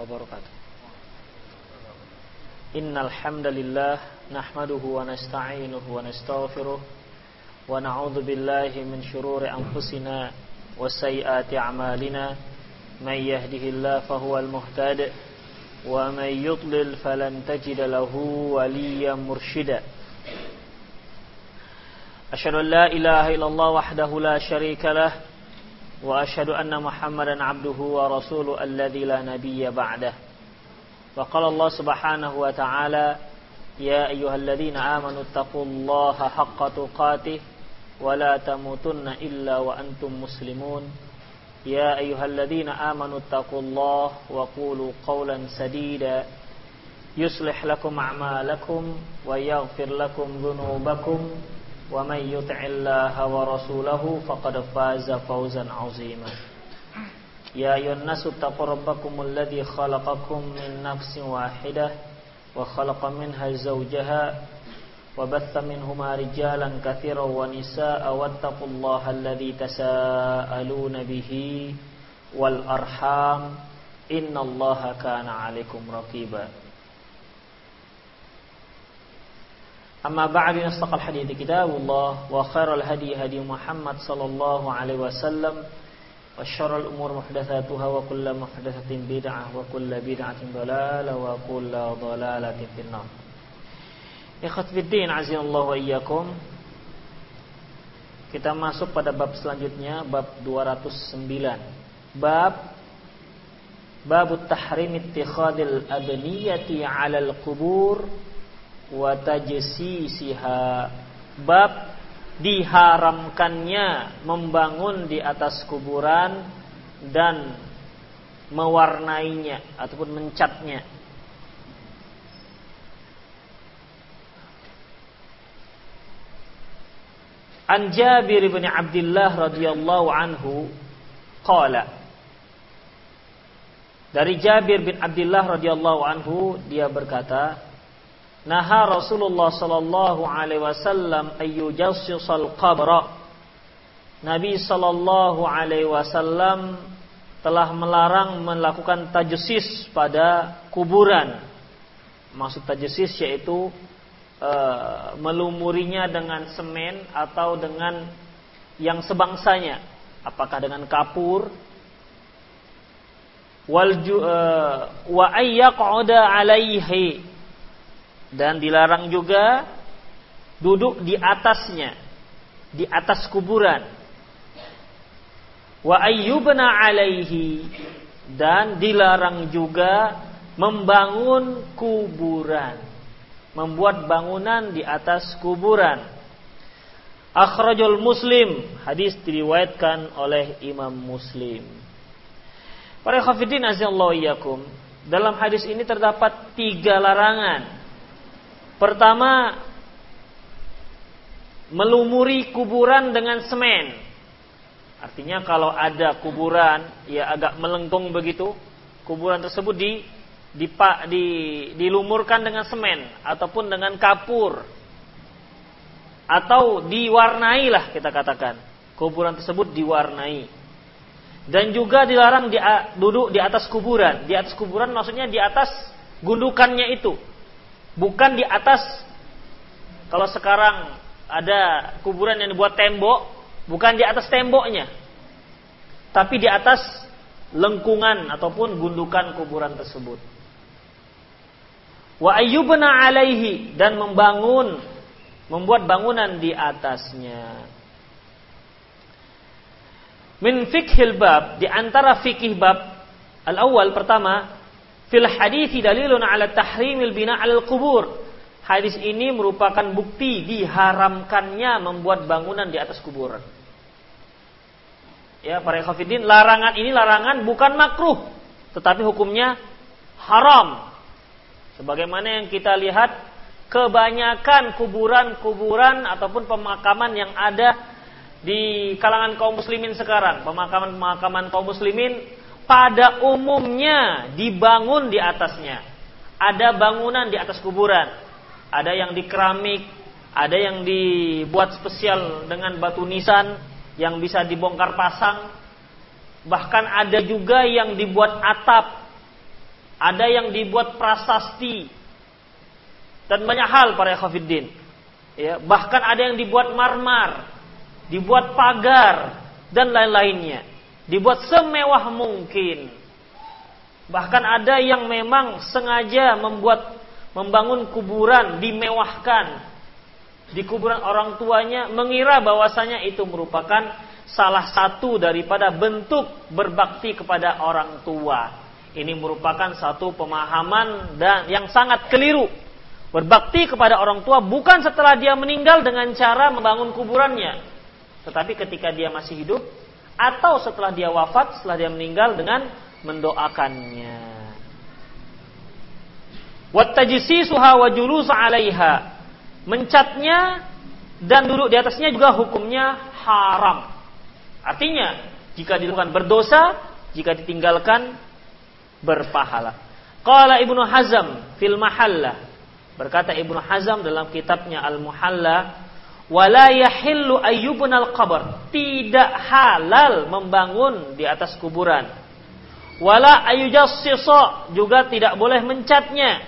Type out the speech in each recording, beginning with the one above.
وبركاته إن الحمد لله نحمده ونستعينه ونستغفره ونعوذ بالله من شرور أنفسنا وسيئات أعمالنا من يهده الله فهو المهتد ومن يضلل فلن تجد له وليا مرشدا أشهد أن لا إله إلا الله وحده لا شريك له وأشهد أن محمدا عبده ورسوله الذي لا نبي بعده. وقال الله سبحانه وتعالى يا أيها الذين آمنوا اتقوا الله حق تقاته ولا تموتن إلا وأنتم مسلمون. يا أيها الذين آمنوا اتقوا الله وقولوا قولا سديدا. يصلح لكم أعمالكم ويغفر لكم ذنوبكم. ومن يطع الله ورسوله فقد فاز فوزا عظيما يا أيها الناس اتقوا ربكم الذي خلقكم من نفس واحدة وخلق منها زوجها وبث منهما رجالا كثيرا ونساء واتقوا الله الذي تساءلون به والأرحام إن الله كان عليكم رقيبا أما بعد نستقى الحديث كتاب الله وخير الهدي هدي محمد صلى الله عليه وسلم وشر الأمور محدثاتها وكل محدثة بدعة وكل بدعة ضلالة وكل ضلالة في النار Ikhwatiddin azinallahu wa iyyakum. Kita masuk pada bab selanjutnya bab 209. Bab Bab tahrim ittikhadil abniyati 'alal qubur wa tajsisiha. Bab diharamkannya membangun di atas kuburan dan mewarnainya ataupun mencatnya. An Jabir bin Abdullah radhiyallahu anhu qala Dari Jabir bin Abdullah radhiyallahu anhu dia berkata Naha Rasulullah sallallahu alaihi wasallam ayyujassisal qabra. Nabi sallallahu alaihi wasallam telah melarang melakukan tajsis pada kuburan. Maksud tajsis yaitu Eh, melumurinya dengan semen atau dengan yang sebangsanya. Apakah dengan kapur? Wal uh, wa ayyaqada alaihi dan dilarang juga duduk di atasnya di atas kuburan wa ayyubna alaihi dan dilarang juga membangun kuburan membuat bangunan di atas kuburan. Akhrajul Muslim, hadis diriwayatkan oleh Imam Muslim. Para khafidin azallahu dalam hadis ini terdapat tiga larangan. Pertama, melumuri kuburan dengan semen. Artinya kalau ada kuburan ya agak melengkung begitu, kuburan tersebut di dipa, di, dilumurkan dengan semen ataupun dengan kapur. Atau diwarnai lah kita katakan. Kuburan tersebut diwarnai. Dan juga dilarang di, duduk di atas kuburan. Di atas kuburan maksudnya di atas gundukannya itu bukan di atas. Kalau sekarang ada kuburan yang dibuat tembok bukan di atas temboknya. Tapi di atas lengkungan ataupun gundukan kuburan tersebut. Wa ayyubna alaihi dan membangun membuat bangunan di atasnya. Min fikhil bab di antara fikih bab al awal pertama fil hadithi dalilun ala tahrimil bina al kubur. Hadis ini merupakan bukti diharamkannya membuat bangunan di atas kuburan ya para khafidin larangan ini larangan bukan makruh tetapi hukumnya haram. Sebagaimana yang kita lihat kebanyakan kuburan-kuburan ataupun pemakaman yang ada di kalangan kaum muslimin sekarang, pemakaman-pemakaman kaum muslimin pada umumnya dibangun di atasnya. Ada bangunan di atas kuburan, ada yang di keramik, ada yang dibuat spesial dengan batu nisan yang bisa dibongkar pasang. Bahkan ada juga yang dibuat atap ada yang dibuat prasasti dan banyak hal para ekhafiddin. Ya, bahkan ada yang dibuat marmar, dibuat pagar dan lain-lainnya. Dibuat semewah mungkin. Bahkan ada yang memang sengaja membuat membangun kuburan dimewahkan di kuburan orang tuanya mengira bahwasanya itu merupakan salah satu daripada bentuk berbakti kepada orang tua. Ini merupakan satu pemahaman dan yang sangat keliru. Berbakti kepada orang tua bukan setelah dia meninggal dengan cara membangun kuburannya, tetapi ketika dia masih hidup atau setelah dia wafat, setelah dia meninggal dengan mendoakannya. Wattajsisuha wa julusu 'alaiha. Mencatnya dan duduk di atasnya juga hukumnya haram. Artinya, jika dilakukan berdosa, jika ditinggalkan berpahala. Qala Ibnu Hazm fil Mahallah Berkata Ibnu Hazm dalam kitabnya Al-Muhalla, "Wala yahillu ayyubnal qabr." Tidak halal membangun di atas kuburan. Wala ayujassisa juga tidak boleh mencatnya.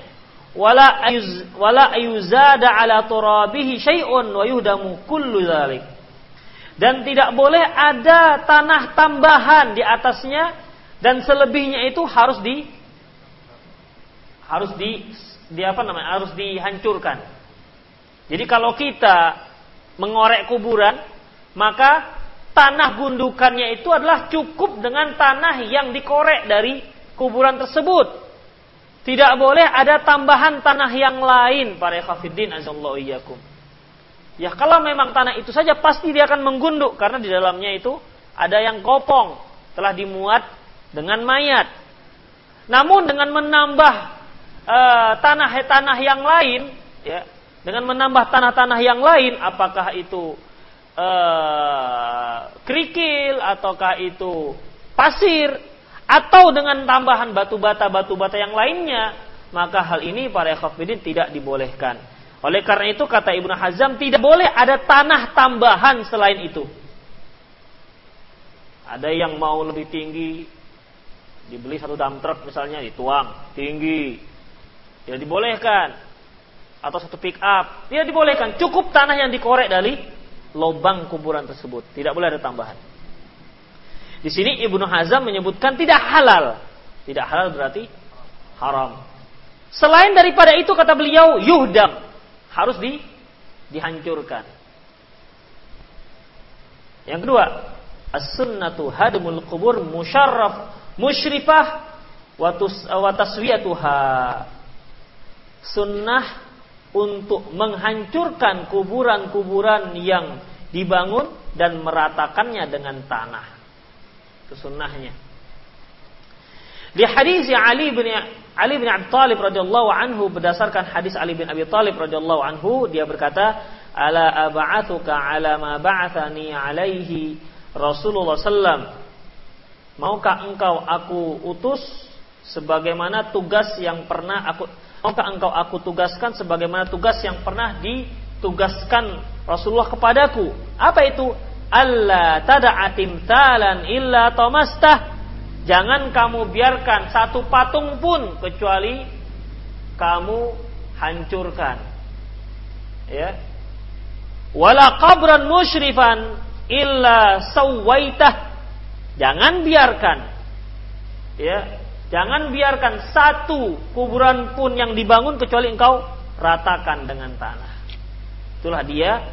Wala ayuz wala ayuzada ala turabihi syai'un wa kullu dzalik. Dan tidak boleh ada tanah tambahan di atasnya dan selebihnya itu harus di harus di di apa namanya harus dihancurkan. Jadi kalau kita mengorek kuburan, maka tanah gundukannya itu adalah cukup dengan tanah yang dikorek dari kuburan tersebut. Tidak boleh ada tambahan tanah yang lain para khafiddin azallahu. Ya kalau memang tanah itu saja pasti dia akan menggunduk karena di dalamnya itu ada yang kopong telah dimuat dengan mayat. Namun dengan menambah Eh, tanah-tanah yang lain, ya, dengan menambah tanah-tanah yang lain, apakah itu uh, kerikil ataukah itu pasir atau dengan tambahan batu bata batu bata yang lainnya, maka hal ini para ikhwafidin tidak dibolehkan. Oleh karena itu kata Ibnu Hazm tidak boleh ada tanah tambahan selain itu. Ada yang mau lebih tinggi, dibeli satu dump truck misalnya dituang tinggi, tidak dibolehkan. Atau satu pick up. Tidak dibolehkan. Cukup tanah yang dikorek dari lubang kuburan tersebut. Tidak boleh ada tambahan. Di sini Ibnu Hazm menyebutkan tidak halal. Tidak halal berarti haram. Selain daripada itu kata beliau yuhdam harus di dihancurkan. Yang kedua, as-sunnatu hadmul kubur musyarraf musyrifah wa taswiyatuha sunnah untuk menghancurkan kuburan-kuburan yang dibangun dan meratakannya dengan tanah. Itu sunnahnya. Di hadis Ali bin Ali bin Abi Thalib radhiyallahu anhu berdasarkan hadis Ali bin Abi Thalib radhiyallahu anhu dia berkata, "Ala ab'atsuka ala ma ba'athani alaihi Rasulullah sallam." Maukah engkau aku utus sebagaimana tugas yang pernah aku maka engkau aku tugaskan sebagaimana tugas yang pernah ditugaskan Rasulullah kepadaku. Apa itu? Allah tada'atim talan illa tomastah. Jangan kamu biarkan satu patung pun kecuali kamu hancurkan. Ya. Wala qabran musyrifan illa sawaitah. Jangan biarkan ya Jangan biarkan satu kuburan pun yang dibangun kecuali engkau ratakan dengan tanah. Itulah dia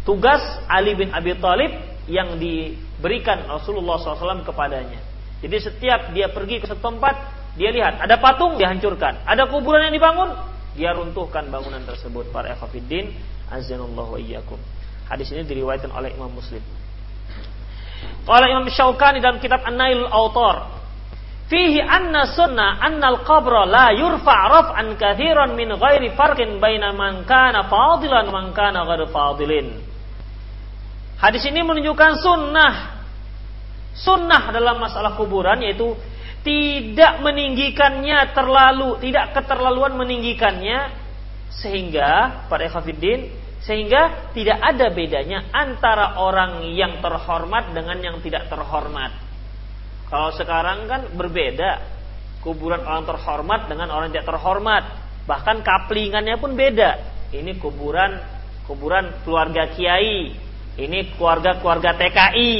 tugas Ali bin Abi Thalib yang diberikan Rasulullah SAW kepadanya. Jadi setiap dia pergi ke tempat, dia lihat ada patung, dia hancurkan. Ada kuburan yang dibangun, dia runtuhkan bangunan tersebut. Para ekhafiddin, azanullah wa iyyakum. Hadis ini diriwayatkan oleh Imam Muslim. Kalau Imam Syaukani dalam kitab An-Nail Autor Fihi anna sunnah al-qabra la yurfa' raf'an kathiran min ghairi farqin baina man kana fadilan man kana ghair fadilin. Hadis ini menunjukkan sunnah. Sunnah dalam masalah kuburan yaitu tidak meninggikannya terlalu, tidak keterlaluan meninggikannya sehingga pada ikhwatiddin sehingga tidak ada bedanya antara orang yang terhormat dengan yang tidak terhormat. Kalau sekarang kan berbeda. kuburan orang terhormat dengan orang tidak terhormat. Bahkan kaplingannya pun beda. Ini kuburan kuburan keluarga kiai, ini keluarga-keluarga TKI.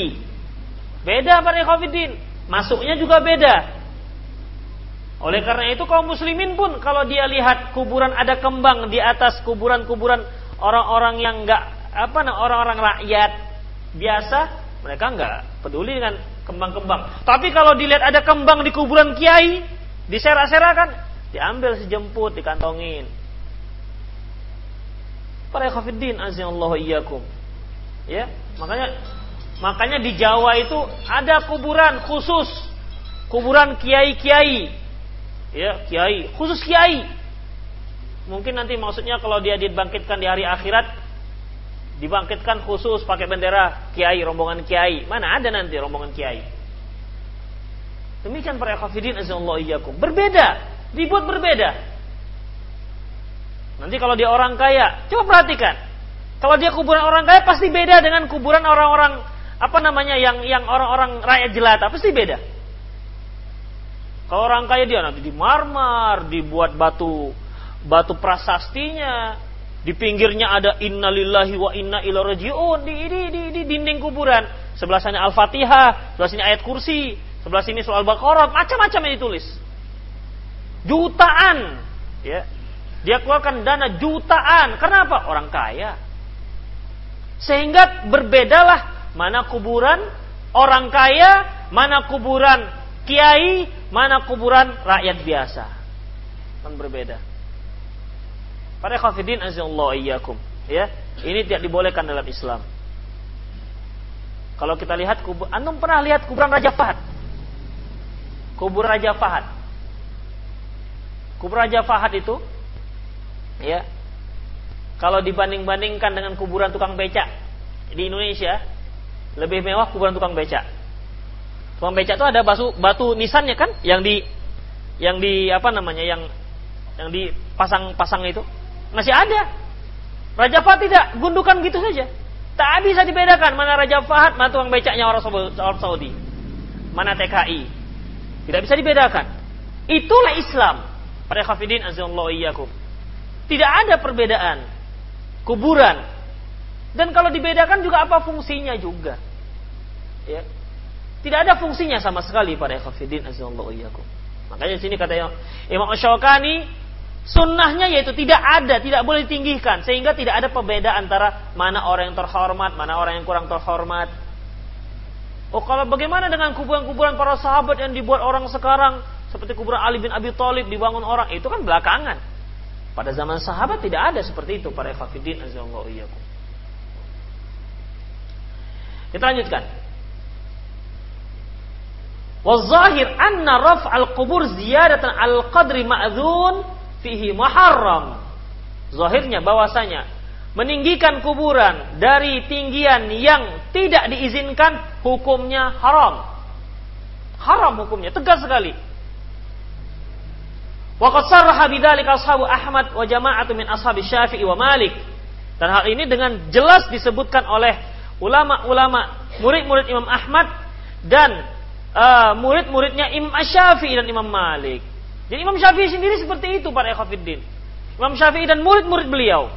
Beda para ikhwatiddin. Masuknya juga beda. Oleh karena itu kaum muslimin pun kalau dia lihat kuburan ada kembang di atas kuburan-kuburan orang-orang yang enggak apa orang-orang rakyat biasa, mereka enggak peduli dengan kembang-kembang. Tapi kalau dilihat ada kembang di kuburan kiai, diserak-serakan, diambil sejemput, dikantongin. Para khafiddin azallahu iyyakum. Ya, makanya makanya di Jawa itu ada kuburan khusus kuburan kiai-kiai ya kiai khusus kiai mungkin nanti maksudnya kalau dia dibangkitkan di hari akhirat dibangkitkan khusus pakai bendera kiai rombongan kiai. Mana ada nanti rombongan kiai? Demikian para khafidin azallahu iyyakum. Berbeda. Dibuat berbeda. Nanti kalau dia orang kaya coba perhatikan. Kalau dia kuburan orang kaya pasti beda dengan kuburan orang-orang apa namanya yang yang orang-orang rakyat jelata. Pasti beda. Kalau orang kaya dia nanti di marmer, dibuat batu batu prasastinya, di pinggirnya ada innalillahi wa inna ilaihi rajiun di, di, di, di dinding kuburan. Sebelah sana Al-Fatihah, sebelah sini ayat kursi, sebelah sini soal Baqarah, macam-macam yang ditulis. Jutaan, ya. Dia keluarkan dana jutaan. Kenapa? Orang kaya. Sehingga berbedalah mana kuburan orang kaya, mana kuburan kiai, mana kuburan rakyat biasa. Kan berbeda. Para khafidin azallahu iyyakum. Ya, ini tidak dibolehkan dalam Islam. Kalau kita lihat kubur, antum pernah lihat kuburan Raja Fahad? Kubur Raja Fahad. Kubur Raja Fahad itu ya. Kalau dibanding-bandingkan dengan kuburan tukang becak di Indonesia, lebih mewah kuburan tukang becak. Tukang beca itu ada batu batu nisannya kan yang di yang di apa namanya yang yang dipasang-pasang itu masih ada. Raja Fahad tidak gundukan gitu saja. Tak bisa dibedakan mana Raja Fahad, mana tukang becaknya orang Saudi, mana TKI. Tidak bisa dibedakan. Itulah Islam. Para khafidin azallahu iyyakum. Tidak ada perbedaan kuburan. Dan kalau dibedakan juga apa fungsinya juga. Ya. Tidak ada fungsinya sama sekali pada ikhafidin azallahu iyyakum. Makanya sini kata Imam Ash-Shawkani sunnahnya yaitu tidak ada, tidak boleh ditinggikan sehingga tidak ada perbedaan antara mana orang yang terhormat, mana orang yang kurang terhormat. Oh kalau bagaimana dengan kuburan-kuburan para sahabat yang dibuat orang sekarang seperti kuburan Ali bin Abi Thalib dibangun orang itu kan belakangan. Pada zaman sahabat tidak ada seperti itu para ikhafidin azallahu. Kita lanjutkan. Wazahir anna raf'al qubur ziyadatan al qadri ma'zun fihi muharram. Zahirnya bahwasanya meninggikan kuburan dari tinggian yang tidak diizinkan hukumnya haram. Haram hukumnya, tegas sekali. Wa qad sarraha bidzalika ashabu Ahmad wa jama'atu min ashabi Syafi'i wa Malik. Dan hal ini dengan jelas disebutkan oleh ulama-ulama murid-murid Imam Ahmad dan uh, murid-muridnya Imam Syafi'i dan Imam Malik. Jadi Imam Syafi'i sendiri seperti itu para ekhafiddin. Imam Syafi'i dan murid-murid beliau.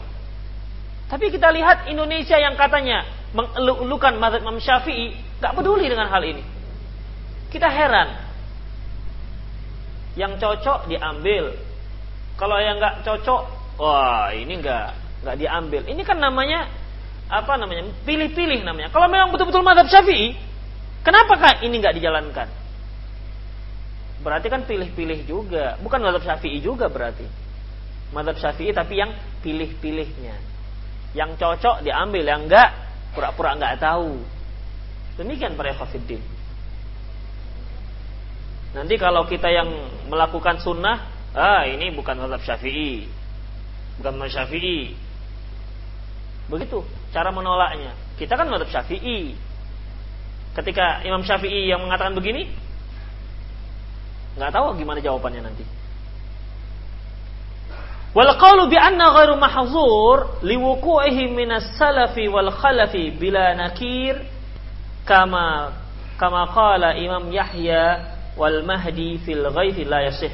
Tapi kita lihat Indonesia yang katanya mengeluhkan mazhab Imam Syafi'i, gak peduli dengan hal ini. Kita heran. Yang cocok diambil. Kalau yang nggak cocok, wah ini nggak nggak diambil. Ini kan namanya apa namanya? Pilih-pilih namanya. Kalau memang betul-betul mazhab Syafi'i, Kenapa ini nggak dijalankan? Berarti kan pilih-pilih juga, bukan madhab syafi'i juga berarti. Madhab syafi'i tapi yang pilih-pilihnya. Yang cocok diambil, yang enggak pura-pura enggak tahu. Demikian para khafiddin. Nanti kalau kita yang melakukan sunnah, ah ini bukan madhab syafi'i. Bukan madhab syafi'i. Begitu cara menolaknya. Kita kan madhab syafi'i ketika Imam Syafi'i yang mengatakan begini nggak tahu gimana jawabannya nanti wal qawlu bi anna ghairu mahzur liwuqu'ihi minas salafi wal khalafi bila nakir kama kama qala Imam Yahya wal mahdi fil ghaibi la yasih.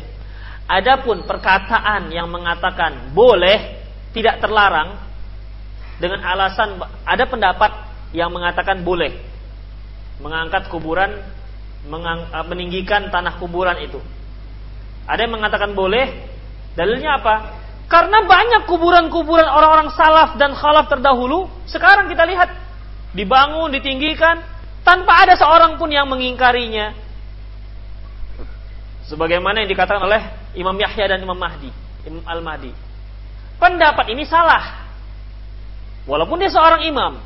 Adapun perkataan yang mengatakan boleh tidak terlarang dengan alasan ada pendapat yang mengatakan boleh mengangkat kuburan mengang, eh, meninggikan tanah kuburan itu. Ada yang mengatakan boleh, dalilnya apa? Karena banyak kuburan-kuburan orang-orang salaf dan khalaf terdahulu, sekarang kita lihat dibangun, ditinggikan tanpa ada seorang pun yang mengingkarinya. Sebagaimana yang dikatakan oleh Imam Yahya dan Imam Mahdi, Imam Al-Mahdi. Pendapat ini salah. Walaupun dia seorang imam.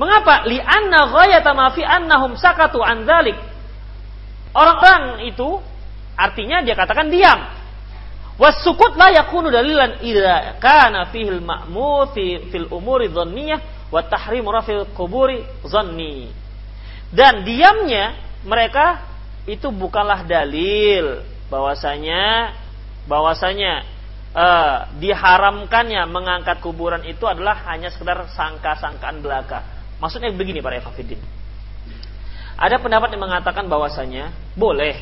Mengapa? Li'anna ghayata ma fi annahum sakatu an. Orang-orang itu artinya dia katakan diam. Wasukut la yakunu dalilan idza kana fihil fi fil umuri dhanniyah wa tahrim rafil kuburi dhanni. Dan diamnya mereka itu bukanlah dalil bahwasanya bahwasanya uh, diharamkannya mengangkat kuburan itu adalah hanya sekedar sangka-sangkaan belaka. Maksudnya begini para ekafidin. Ada pendapat yang mengatakan bahwasanya boleh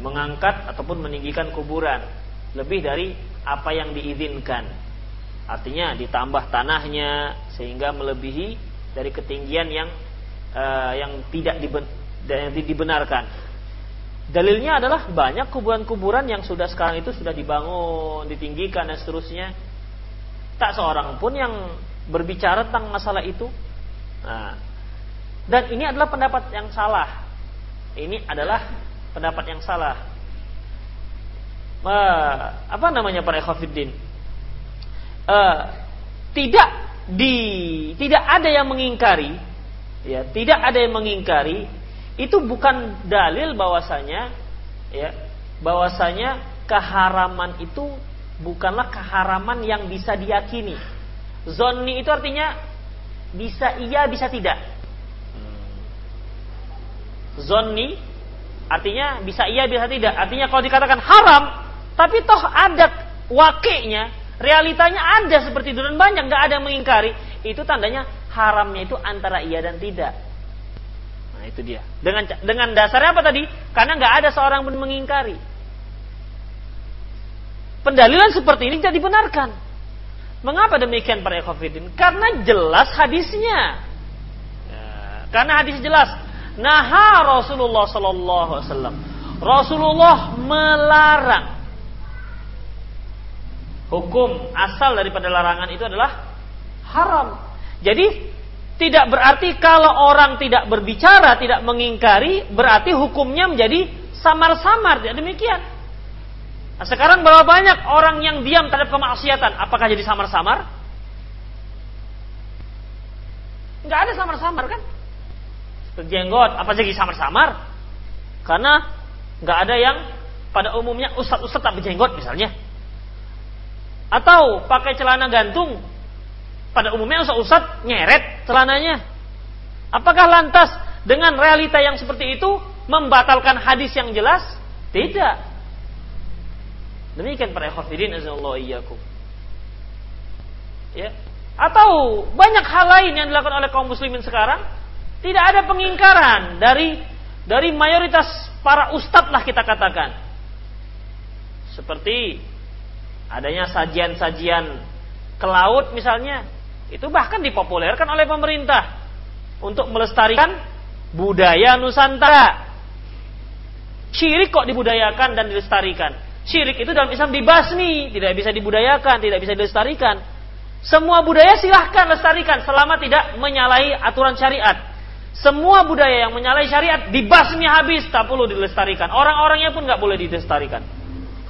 mengangkat ataupun meninggikan kuburan lebih dari apa yang diizinkan. Artinya ditambah tanahnya sehingga melebihi dari ketinggian yang uh, yang tidak diben, yang dibenarkan. Dalilnya adalah banyak kuburan-kuburan yang sudah sekarang itu sudah dibangun, ditinggikan dan seterusnya. Tak seorang pun yang berbicara tentang masalah itu. Nah, dan ini adalah pendapat yang salah. Ini adalah pendapat yang salah. Uh, apa namanya para? Uh, tidak di tidak ada yang mengingkari ya tidak ada yang mengingkari itu bukan dalil bahwasanya ya bahwasanya keharaman itu bukanlah keharaman yang bisa diyakini. Zonni itu artinya bisa iya bisa tidak. Zonni artinya bisa iya bisa tidak. Artinya kalau dikatakan haram, tapi toh ada wakilnya, realitanya ada seperti itu dan banyak nggak ada yang mengingkari, itu tandanya haramnya itu antara iya dan tidak. Nah itu dia. Dengan dengan dasarnya apa tadi? Karena nggak ada seorang pun mengingkari. Pendalilan seperti ini tidak dibenarkan. Mengapa demikian para ekofidin? Karena jelas hadisnya. Ya, karena hadis jelas. Nah Rasulullah Sallallahu Alaihi Wasallam. Rasulullah melarang. Hukum asal daripada larangan itu adalah haram. Jadi tidak berarti kalau orang tidak berbicara, tidak mengingkari, berarti hukumnya menjadi samar-samar. Tidak demikian. Nah, sekarang berapa banyak orang yang diam terhadap kemaksiatan? Apakah jadi samar-samar? Nggak ada samar-samar kan? Jenggot, apa jadi samar-samar? Karena nggak ada yang pada umumnya ustad-ustad tak berjenggot misalnya. Atau pakai celana gantung, pada umumnya usah-usah nyeret celananya. Apakah lantas dengan realita yang seperti itu membatalkan hadis yang jelas? Tidak. Demikian para ikhwatiddin azallahu iyyakum. Ya. Atau banyak hal lain yang dilakukan oleh kaum muslimin sekarang tidak ada pengingkaran dari dari mayoritas para ustadz lah kita katakan. Seperti adanya sajian-sajian ke laut misalnya itu bahkan dipopulerkan oleh pemerintah untuk melestarikan budaya Nusantara. Syirik kok dibudayakan dan dilestarikan. Syirik itu dalam Islam dibasmi, tidak bisa dibudayakan, tidak bisa dilestarikan. Semua budaya silahkan lestarikan selama tidak menyalahi aturan syariat. Semua budaya yang menyalahi syariat dibasmi habis, tak perlu dilestarikan. Orang-orangnya pun nggak boleh dilestarikan.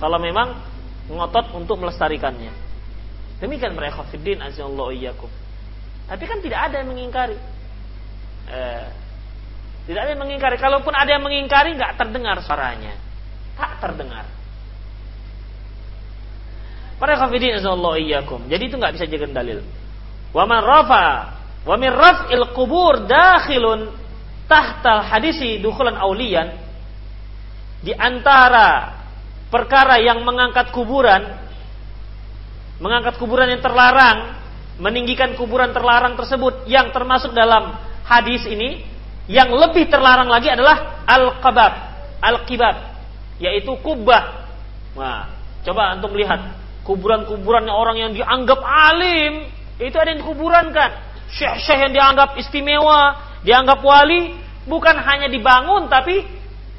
Kalau memang ngotot untuk melestarikannya. Demikian mereka fiddin azallahu iyyakum. Tapi kan tidak ada yang mengingkari. Eh, tidak ada yang mengingkari. Kalaupun ada yang mengingkari, nggak terdengar suaranya. Tak terdengar. Para khafidin azallahu iyyakum. Jadi itu nggak bisa jadi dalil. Wa man rafa wa min raf'il qubur dakhilun tahtal hadisi dukhulan auliyan di antara perkara yang mengangkat kuburan mengangkat kuburan yang terlarang, meninggikan kuburan terlarang tersebut yang termasuk dalam hadis ini, yang lebih terlarang lagi adalah al-qabab. al-kibab, yaitu kubah. Nah, coba untuk lihat kuburan-kuburannya orang yang dianggap alim, itu ada yang dikuburankan. Syekh-syekh yang dianggap istimewa, dianggap wali, bukan hanya dibangun tapi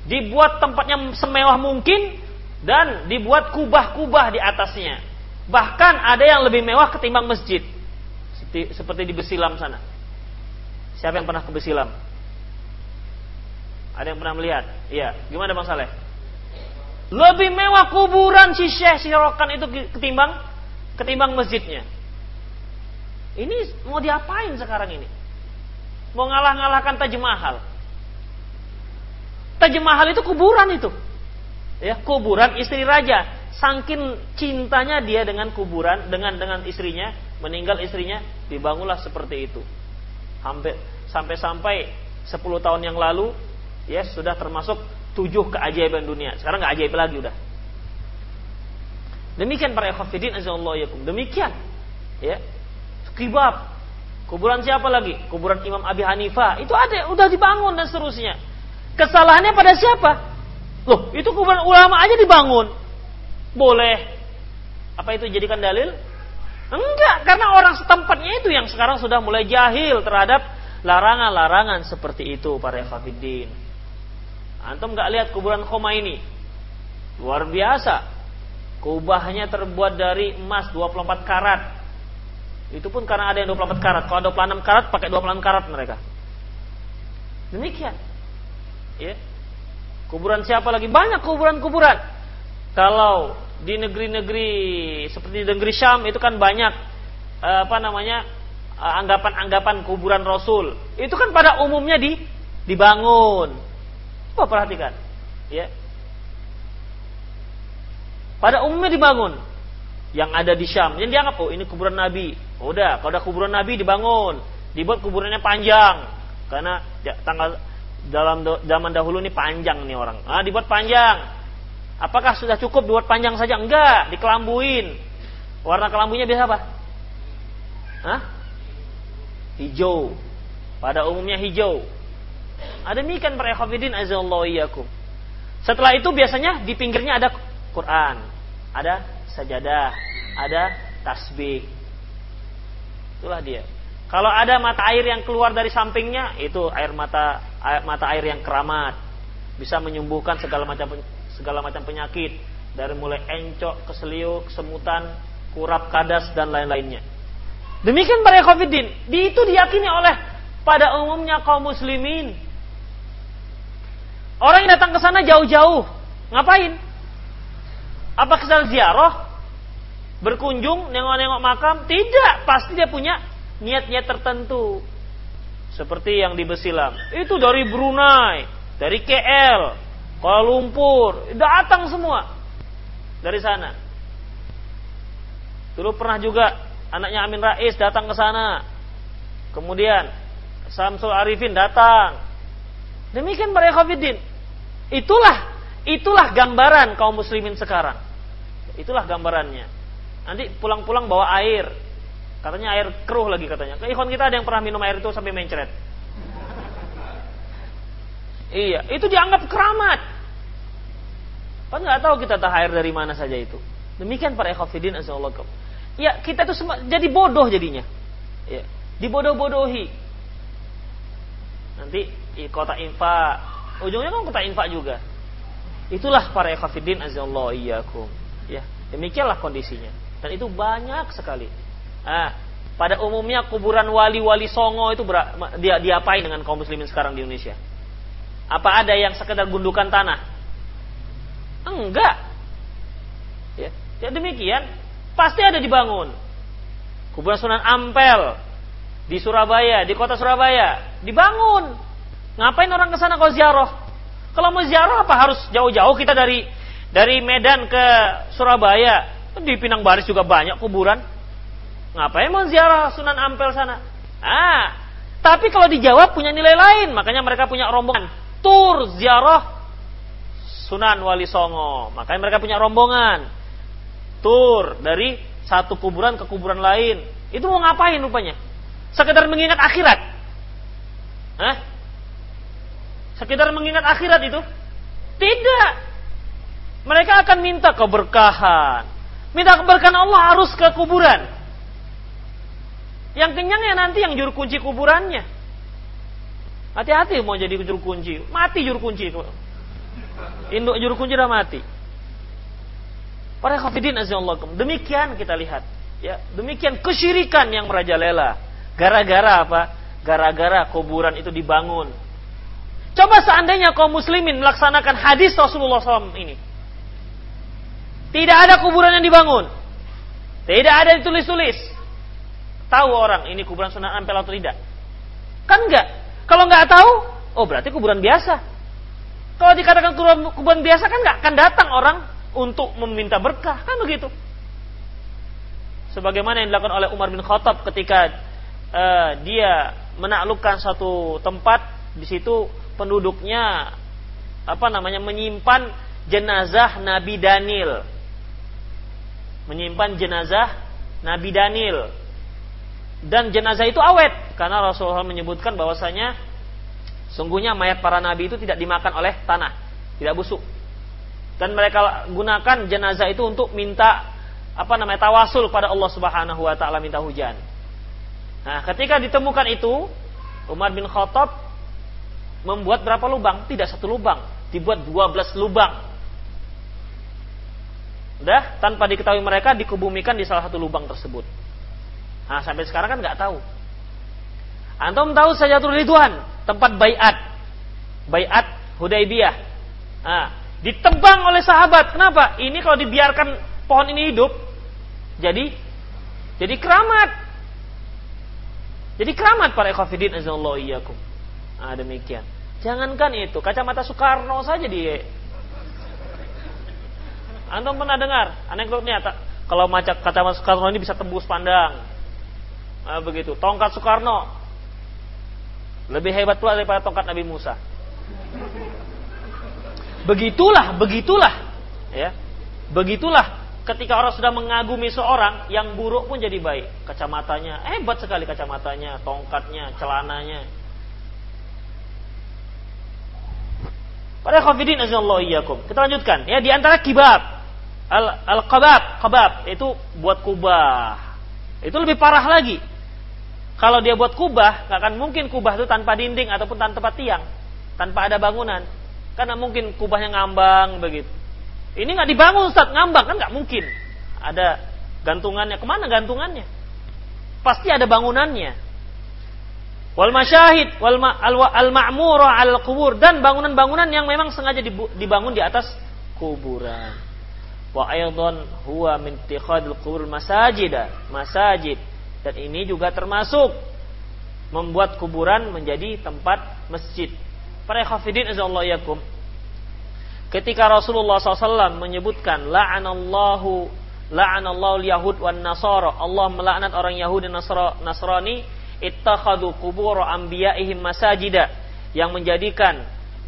dibuat tempatnya semewah mungkin dan dibuat kubah-kubah di atasnya. Bahkan ada yang lebih mewah ketimbang masjid. Seperti, seperti di Besilam sana. Siapa yang pernah ke Besilam? Ada yang pernah melihat? Iya. Gimana Bang Saleh? Lebih mewah kuburan si Syekh Sirokan itu ketimbang ketimbang masjidnya. Ini mau diapain sekarang ini? Mau ngalah-ngalahkan Taj Mahal. Taj Mahal itu kuburan itu. Ya, kuburan istri raja. Sangkin cintanya dia dengan kuburan, dengan dengan istrinya, meninggal istrinya, dibangunlah seperti itu. Hampir sampai-sampai 10 tahun yang lalu ya sudah termasuk tujuh keajaiban dunia. Sekarang nggak ajaib lagi udah. Demikian para ikhwatiddin azallahu Demikian ya. Kibab Kuburan siapa lagi? Kuburan Imam Abi Hanifah. Itu ada, udah dibangun dan seterusnya. Kesalahannya pada siapa? Loh, itu kuburan ulama aja dibangun. Boleh. Apa itu jadikan dalil? Enggak, karena orang setempatnya itu yang sekarang sudah mulai jahil terhadap larangan-larangan seperti itu para Fafiddin. Antum nggak lihat kuburan Khoma ini? Luar biasa. Kubahnya terbuat dari emas 24 karat. Itu pun karena ada yang 24 karat. Kalau 26 karat pakai 26 karat mereka. Demikian. Ya. Kuburan siapa lagi? Banyak kuburan-kuburan. Kalau di negeri-negeri seperti di negeri Syam itu kan banyak eh, apa namanya eh, anggapan-anggapan kuburan Rasul. Itu kan pada umumnya di dibangun. Coba perhatikan, ya. Pada umumnya dibangun yang ada di Syam. Yang dianggap oh ini kuburan Nabi. Udah, kalau ada kuburan Nabi dibangun, dibuat kuburannya panjang. Karena tanggal dalam zaman dahulu ini panjang nih orang. Ah, dibuat panjang. Apakah sudah cukup dibuat panjang saja? Enggak, dikelambuin. Warna kelambunya biasa apa? Hah? Hijau. Pada umumnya hijau. Ada demikian para ikhwatiddin azallahu. Setelah itu biasanya di pinggirnya ada Quran, ada sajadah, ada tasbih. Itulah dia. Kalau ada mata air yang keluar dari sampingnya, itu air mata air, mata air yang keramat, bisa menyembuhkan segala macam segala macam penyakit dari mulai encok, keseliu, kesemutan, kurap, kadas dan lain-lainnya. Demikian para Khofiddin, di itu diyakini oleh pada umumnya kaum muslimin. Orang yang datang ke sana jauh-jauh, ngapain? Apa kesal ziarah? berkunjung nengok-nengok makam? Tidak. Pasti dia punya niat-niat tertentu. Seperti yang di Besilam. Itu dari Brunei dari KL Kuala Lumpur. Datang semua dari sana. Dulu pernah juga anaknya Amin Rais datang ke sana. Kemudian Samsul Arifin datang demikian para Khafidin itulah itulah gambaran kaum muslimin sekarang itulah gambarannya Nanti pulang-pulang bawa air. Katanya air keruh lagi katanya. Ke ikhwan kita ada yang pernah minum air itu sampai mencret. iya, itu dianggap keramat. Kan nggak tahu kita tahu air dari mana saja itu. Demikian para ikhwafidin asallallahu Ya, kita itu jadi bodoh jadinya. Ya, dibodoh-bodohi. Nanti kota infak, ujungnya kan kota infak juga. Itulah para ikhwafidin asallallahu iyyakum. Ya, demikianlah kondisinya. Dan itu banyak sekali. Ah, pada umumnya kuburan wali-wali songo itu ber, dia diapain dengan kaum muslimin sekarang di Indonesia? Apa ada yang sekedar gundukan tanah? Enggak. Ya, ya demikian. Pasti ada dibangun. Kuburan Sunan Ampel di Surabaya, di kota Surabaya, dibangun. Ngapain orang ke sana kalau ziarah? Kalau mau ziarah apa harus jauh-jauh kita dari dari Medan ke Surabaya? Di Pinang Baris juga banyak kuburan. Ngapain mau ziarah Sunan Ampel sana? Ah, tapi kalau dijawab punya nilai lain, makanya mereka punya rombongan tur ziarah Sunan Wali Songo. Makanya mereka punya rombongan tur dari satu kuburan ke kuburan lain. Itu mau ngapain rupanya? Sekedar mengingat akhirat. Hah? Sekedar mengingat akhirat itu? Tidak. Mereka akan minta keberkahan. Minta keberkahan Allah harus ke kuburan. Yang kenyang ya nanti yang juru kunci kuburannya. Hati-hati mau jadi juru kunci. Mati juru kunci. Induk juru kunci udah mati. Para khafidin. Demikian kita lihat. Ya, demikian kesyirikan yang merajalela. Gara-gara apa? Gara-gara kuburan itu dibangun. Coba seandainya kaum muslimin melaksanakan hadis Rasulullah SAW ini. Tidak ada kuburan yang dibangun. Tidak ada ditulis-tulis. Tahu orang ini kuburan Sunan Ampel atau tidak? Kan enggak. Kalau enggak tahu, oh berarti kuburan biasa. Kalau dikatakan kuburan, kuburan biasa kan enggak akan datang orang untuk meminta berkah, kan begitu. Sebagaimana yang dilakukan oleh Umar bin Khattab ketika uh, dia menaklukkan satu tempat di situ penduduknya apa namanya menyimpan jenazah Nabi Daniel. Menyimpan jenazah Nabi Daniel. Dan jenazah itu awet karena Rasulullah menyebutkan bahwasanya sungguhnya mayat para nabi itu tidak dimakan oleh tanah tidak busuk. Dan mereka gunakan jenazah itu untuk minta apa namanya tawasul pada Allah Subhanahu wa taala minta hujan. Nah, ketika ditemukan itu, Umar bin Khattab membuat berapa lubang? Tidak satu lubang, dibuat 12 lubang. Udah, tanpa diketahui mereka dikubumikan di salah satu lubang tersebut. Nah, sampai sekarang kan nggak tahu. Antum tahu saja Ridwan, tempat bayat. Bayat Hudaybiyah. Nah, ditebang oleh sahabat. Kenapa? Ini kalau dibiarkan pohon ini hidup, jadi jadi keramat. Jadi keramat para ikhafidin azallahu iyyakum. Nah, demikian. Jangankan itu, kacamata Soekarno saja di Antum pernah dengar anekdotnya kalau macam kacamata Soekarno ini bisa tembus pandang. Nah, begitu. Tongkat Soekarno lebih hebat pula daripada tongkat Nabi Musa. Begitulah, begitulah, ya. Begitulah ketika orang sudah mengagumi seorang, yang buruk pun jadi baik. Kacamatanya, hebat sekali kacamatanya, tongkatnya, celananya. Pada khafidin azallahu iyyakum. Kita lanjutkan. Ya, di antara kibab. Al, al kabab, kabab itu buat kubah. Itu lebih parah lagi. Kalau dia buat kubah, nggak akan mungkin kubah itu tanpa dinding ataupun tanpa tiang, tanpa ada bangunan. Karena mungkin kubahnya ngambang begitu. Ini nggak dibangun Ustaz, ngambang kan nggak mungkin. Ada gantungannya, ke mana gantungannya? Pasti ada bangunannya. Wal masyahid, wal ma, al, kubur dan bangunan-bangunan yang memang sengaja dibangun di atas kuburan. Wa aydan huwa min tikhadil kubur masajid, masajid. Dan ini juga termasuk membuat kuburan menjadi tempat masjid. Para khafidin azallahu yakum Ketika Rasulullah SAW menyebutkan la'anallahu la'anallahu yahud wan nasara Allah melaknat orang Yahudi dan Nasrani ittakhadu qubur anbiya'ihim masajida yang menjadikan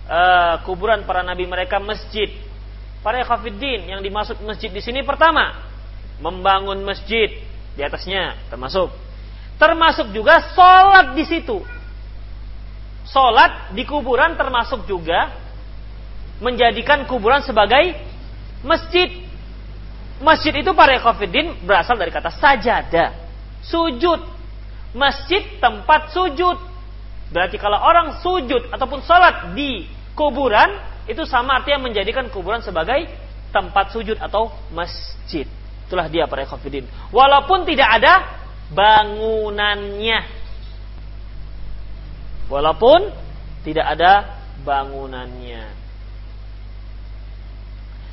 uh, kuburan para nabi mereka masjid. Para khafiddin yang dimaksud masjid di sini pertama membangun masjid di atasnya termasuk termasuk juga sholat di situ. Sholat di kuburan termasuk juga menjadikan kuburan sebagai masjid. Masjid itu para ekofidin berasal dari kata sajada, sujud. Masjid tempat sujud. Berarti kalau orang sujud ataupun sholat di kuburan itu sama artinya menjadikan kuburan sebagai tempat sujud atau masjid. Itulah dia para ekofidin. Walaupun tidak ada bangunannya. Walaupun tidak ada bangunannya.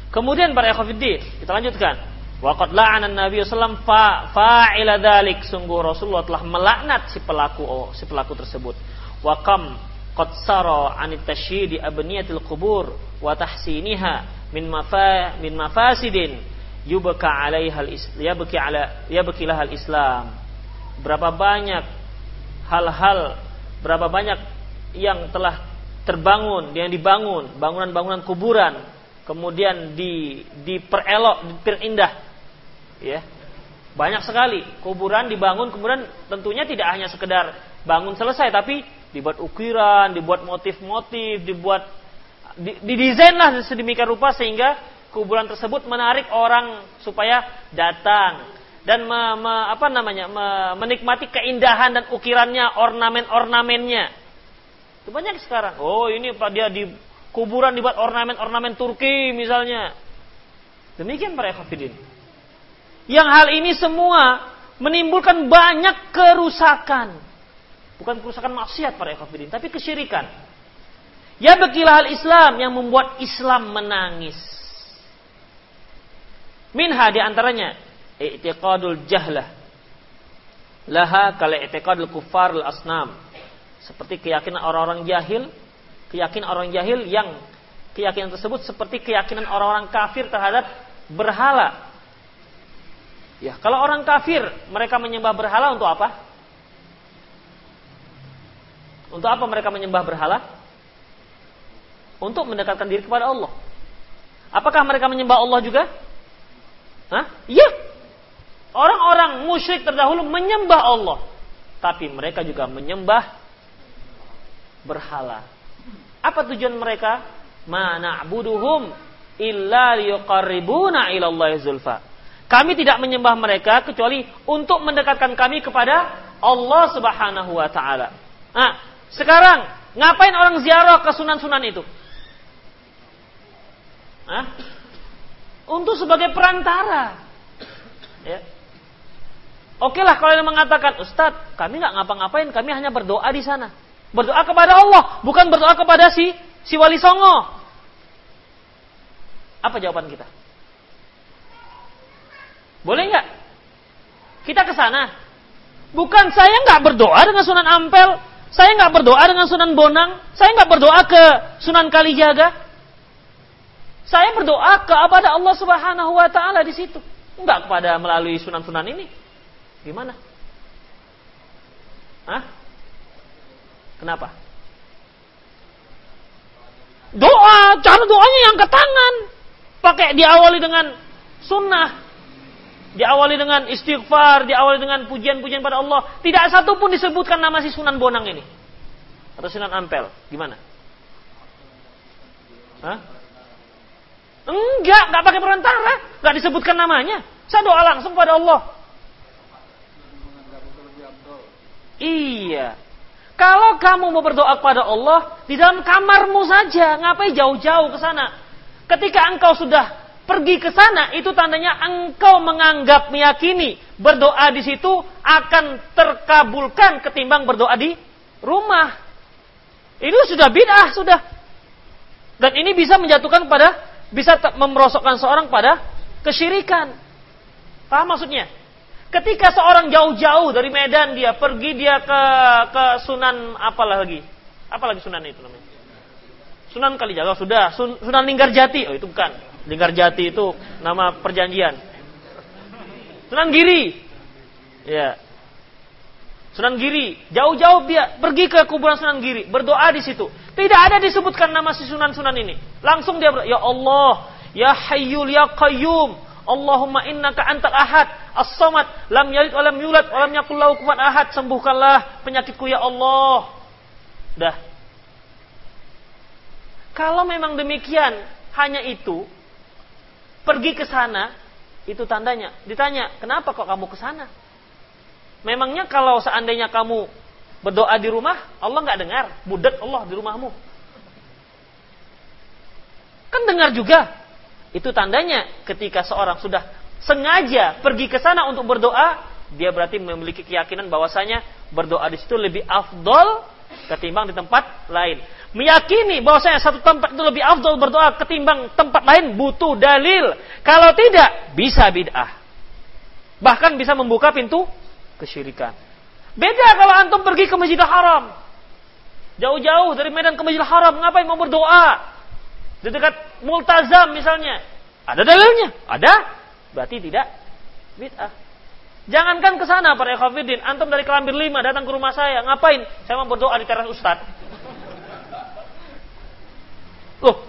Kemudian para ikhwatiddin, kita lanjutkan. Waqad la'ana Nabi sallam fa fa'ila dzalik. Sungguh Rasulullah telah melaknat si pelaku oh, si pelaku tersebut. Wa kam qad sara 'an tashyidi abniyatil qubur wa tahsiniha min mafa min mafasidin yubka 'alaiha yabki 'ala yabkilah al-Islam. Berapa banyak hal-hal berapa banyak yang telah terbangun, yang dibangun, bangunan-bangunan kuburan kemudian di diperelok, diperindah. Ya. Banyak sekali kuburan dibangun kemudian tentunya tidak hanya sekedar bangun selesai tapi dibuat ukiran, dibuat motif-motif, dibuat didesainlah sedemikian rupa sehingga kuburan tersebut menarik orang supaya datang dan me, me, apa namanya me, menikmati keindahan dan ukirannya, ornamen-ornamennya. Itu banyak sekarang. Oh, ini Pak dia di kuburan dibuat ornamen-ornamen Turki misalnya. Demikian para ikhwatiddin. Yang hal ini semua menimbulkan banyak kerusakan. Bukan kerusakan maksiat para ikhwatiddin, tapi kesyirikan. Ya begilah hal Islam yang membuat Islam menangis. Minha di antaranya i'tiqadul jahlah laha kala i'tiqadul kufar al asnam seperti keyakinan orang-orang jahil keyakinan orang jahil yang keyakinan tersebut seperti keyakinan orang-orang kafir terhadap berhala ya kalau orang kafir mereka menyembah berhala untuk apa untuk apa mereka menyembah berhala untuk mendekatkan diri kepada Allah apakah mereka menyembah Allah juga Hah? Iya. Orang-orang musyrik terdahulu menyembah Allah. Tapi mereka juga menyembah berhala. Apa tujuan mereka? Mana buduhum illa liyuqarribuna ilallahi zulfa. Kami tidak menyembah mereka kecuali untuk mendekatkan kami kepada Allah Subhanahu wa taala. Nah, sekarang ngapain orang ziarah ke sunan-sunan itu? Hah? Untuk sebagai perantara. Ya. Oke lah kalau yang mengatakan, Ustadz, kami nggak ngapa-ngapain, kami hanya berdoa di sana. Berdoa kepada Allah, bukan berdoa kepada si si wali songo. Apa jawaban kita? Boleh nggak? Kita ke sana. Bukan saya nggak berdoa dengan Sunan Ampel, saya nggak berdoa dengan Sunan Bonang, saya nggak berdoa ke Sunan Kalijaga. Saya berdoa kepada Allah Subhanahu wa taala di situ. Enggak kepada melalui sunan-sunan ini. Gimana? Hah? Kenapa? Doa, cara doanya yang ke tangan. Pakai diawali dengan sunnah. Diawali dengan istighfar, diawali dengan pujian-pujian pada Allah. Tidak satu pun disebutkan nama si Sunan Bonang ini. Atau Sunan Ampel. Gimana? Hah? Enggak, enggak pakai perantara. Enggak disebutkan namanya. Saya doa langsung pada Allah. Iya. Kalau kamu mau berdoa kepada Allah di dalam kamarmu saja, ngapain jauh-jauh ke sana? Ketika engkau sudah pergi ke sana, itu tandanya engkau menganggap meyakini berdoa di situ akan terkabulkan ketimbang berdoa di rumah. Ini sudah bid'ah sudah. Dan ini bisa menjatuhkan pada bisa memerosokkan seorang pada kesyirikan. Paham maksudnya? Ketika seorang jauh-jauh dari Medan dia pergi dia ke ke Sunan apa lagi? Apa lagi Sunan itu namanya? Sunan Kalijaga sudah, Sun, Sunan Linggarjati. Oh itu bukan. Linggarjati itu nama perjanjian. Sunan Giri. Ya. Sunan Giri, jauh-jauh dia pergi ke kuburan Sunan Giri, berdoa di situ. Tidak ada disebutkan nama si Sunan-Sunan ini. Langsung dia berdoa, ya Allah, ya Hayyul ya Qayyum, Allahumma innaka antal ahad as-samad lam yalid wa lam yulad wa lam yakul ahad sembuhkanlah penyakitku ya Allah. Dah. Kalau memang demikian hanya itu pergi ke sana itu tandanya. Ditanya, "Kenapa kok kamu ke sana?" Memangnya kalau seandainya kamu berdoa di rumah, Allah nggak dengar, budak Allah di rumahmu. Kan dengar juga. Itu tandanya ketika seorang sudah sengaja pergi ke sana untuk berdoa, dia berarti memiliki keyakinan bahwasanya berdoa di situ lebih afdol ketimbang di tempat lain. Meyakini bahwasanya satu tempat itu lebih afdol berdoa ketimbang tempat lain butuh dalil. Kalau tidak, bisa bid'ah. Bahkan bisa membuka pintu kesyirikan. Beda kalau antum pergi ke Masjidil Haram. Jauh-jauh dari Medan ke Masjidil Haram, ngapain mau berdoa? Di dekat multazam misalnya. Ada dalilnya? Ada. Berarti tidak bid'ah. Jangankan ke sana para ikhwatiddin, antum dari Kelambir lima datang ke rumah saya, ngapain? Saya mau berdoa di teras Ustad. Loh,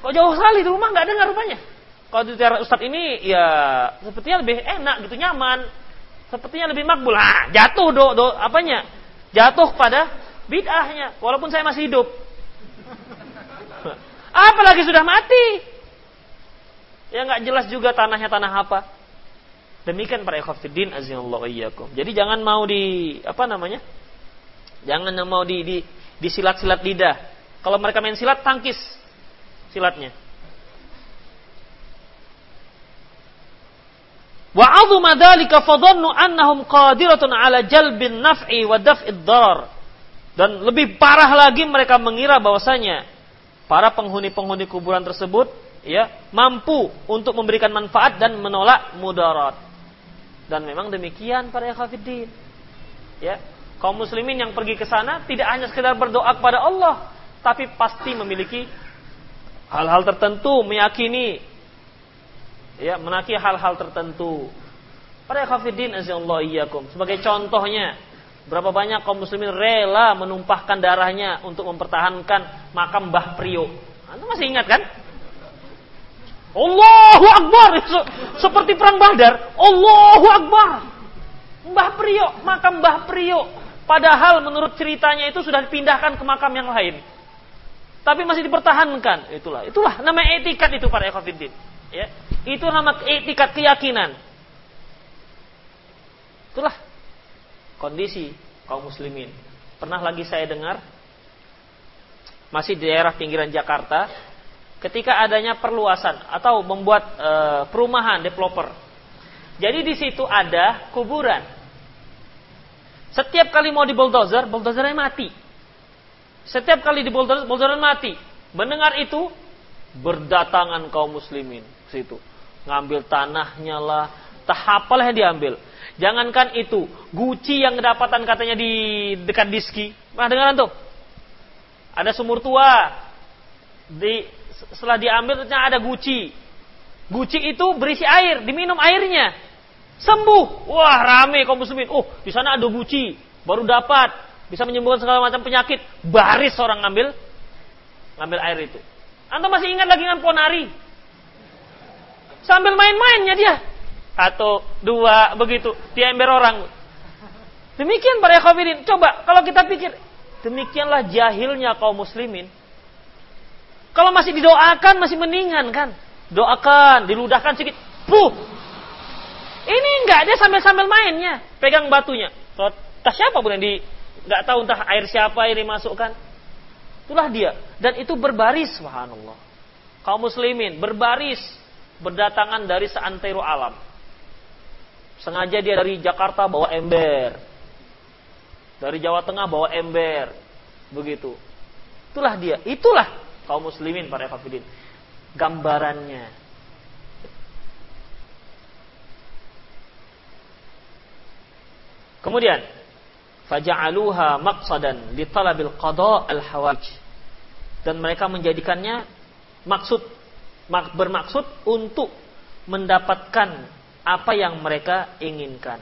kok jauh sekali di rumah nggak dengar rupanya? Kalau di teras Ustad ini ya sepertinya lebih enak gitu, nyaman. Sepertinya lebih makbul. Ah, jatuh do, do apanya? Jatuh pada bid'ahnya walaupun saya masih hidup. Apalagi sudah mati. Ya nggak jelas juga tanahnya tanah apa. Demikian para ikhwatiddin azinallahu iyyakum. Jadi jangan mau di apa namanya? Jangan mau di di disilat-silat lidah. Kalau mereka main silat tangkis silatnya. Wa 'azuma dzalika fadhannu annahum qadiratun 'ala jalbin naf'i wa daf'id. Dan lebih parah lagi mereka mengira bahwasanya para penghuni-penghuni kuburan tersebut ya mampu untuk memberikan manfaat dan menolak mudarat. Dan memang demikian para ikhwatiddin. Ya, kaum muslimin yang pergi ke sana tidak hanya sekedar berdoa kepada Allah, tapi pasti memiliki hal-hal tertentu, meyakini ya, menaki hal-hal tertentu. Para ikhwatiddin azallahu iyyakum. Sebagai contohnya, berapa banyak kaum muslimin rela menumpahkan darahnya untuk mempertahankan makam Mbah Priyo. Anda masih ingat kan? Allahu Akbar. Seperti perang Badar. Allahu Akbar. Mbah Priyo, makam Mbah Priyo. Padahal menurut ceritanya itu sudah dipindahkan ke makam yang lain. Tapi masih dipertahankan. Itulah, itulah nama etikat itu para ekofidin. Ya. Itu nama etikat keyakinan. Itulah kondisi kaum muslimin. Pernah lagi saya dengar masih di daerah pinggiran Jakarta, ketika adanya perluasan atau membuat e, perumahan developer. Jadi di situ ada kuburan. Setiap kali mau dibulldozer, bulldozernya mati. Setiap kali dibulldozer, bulldozer mati. Mendengar itu, berdatangan kaum muslimin situ. Ngambil tanahnya lah, tahapalah yang diambil. Jangankan itu, Guci yang kedapatan katanya di dekat Diski. Nah, dengaran tuh. Ada sumur tua. Di setelah diambil ternyata ada guci. Guci itu berisi air, diminum airnya. Sembuh. Wah, rame kaum muslimin. Oh, di sana ada guci, baru dapat bisa menyembuhkan segala macam penyakit. Baris orang ngambil ngambil air itu. Anda masih ingat lagi dengan ponari? Sambil main-mainnya dia. Satu, dua, begitu. Di ember orang. Demikian para kafirin. Coba, kalau kita pikir. Demikianlah jahilnya kaum muslimin. Kalau masih didoakan masih mendingan kan. Doakan, diludahkan sedikit. Puh. Ini enggak dia sambil-sambil mainnya, pegang batunya. Kalau tas siapa yang di enggak tahu entah air siapa yang dimasukkan. Itulah dia. Dan itu berbaris, subhanallah. Kaum muslimin berbaris berdatangan dari seantero alam. Sengaja dia dari Jakarta bawa ember. Dari Jawa Tengah bawa ember. Begitu. Itulah dia. Itulah kaum muslimin para hafidin. Gambarannya. Kemudian faja'aluha maqsadan li talabil qada al hawaj dan mereka menjadikannya maksud bermaksud untuk mendapatkan apa yang mereka inginkan.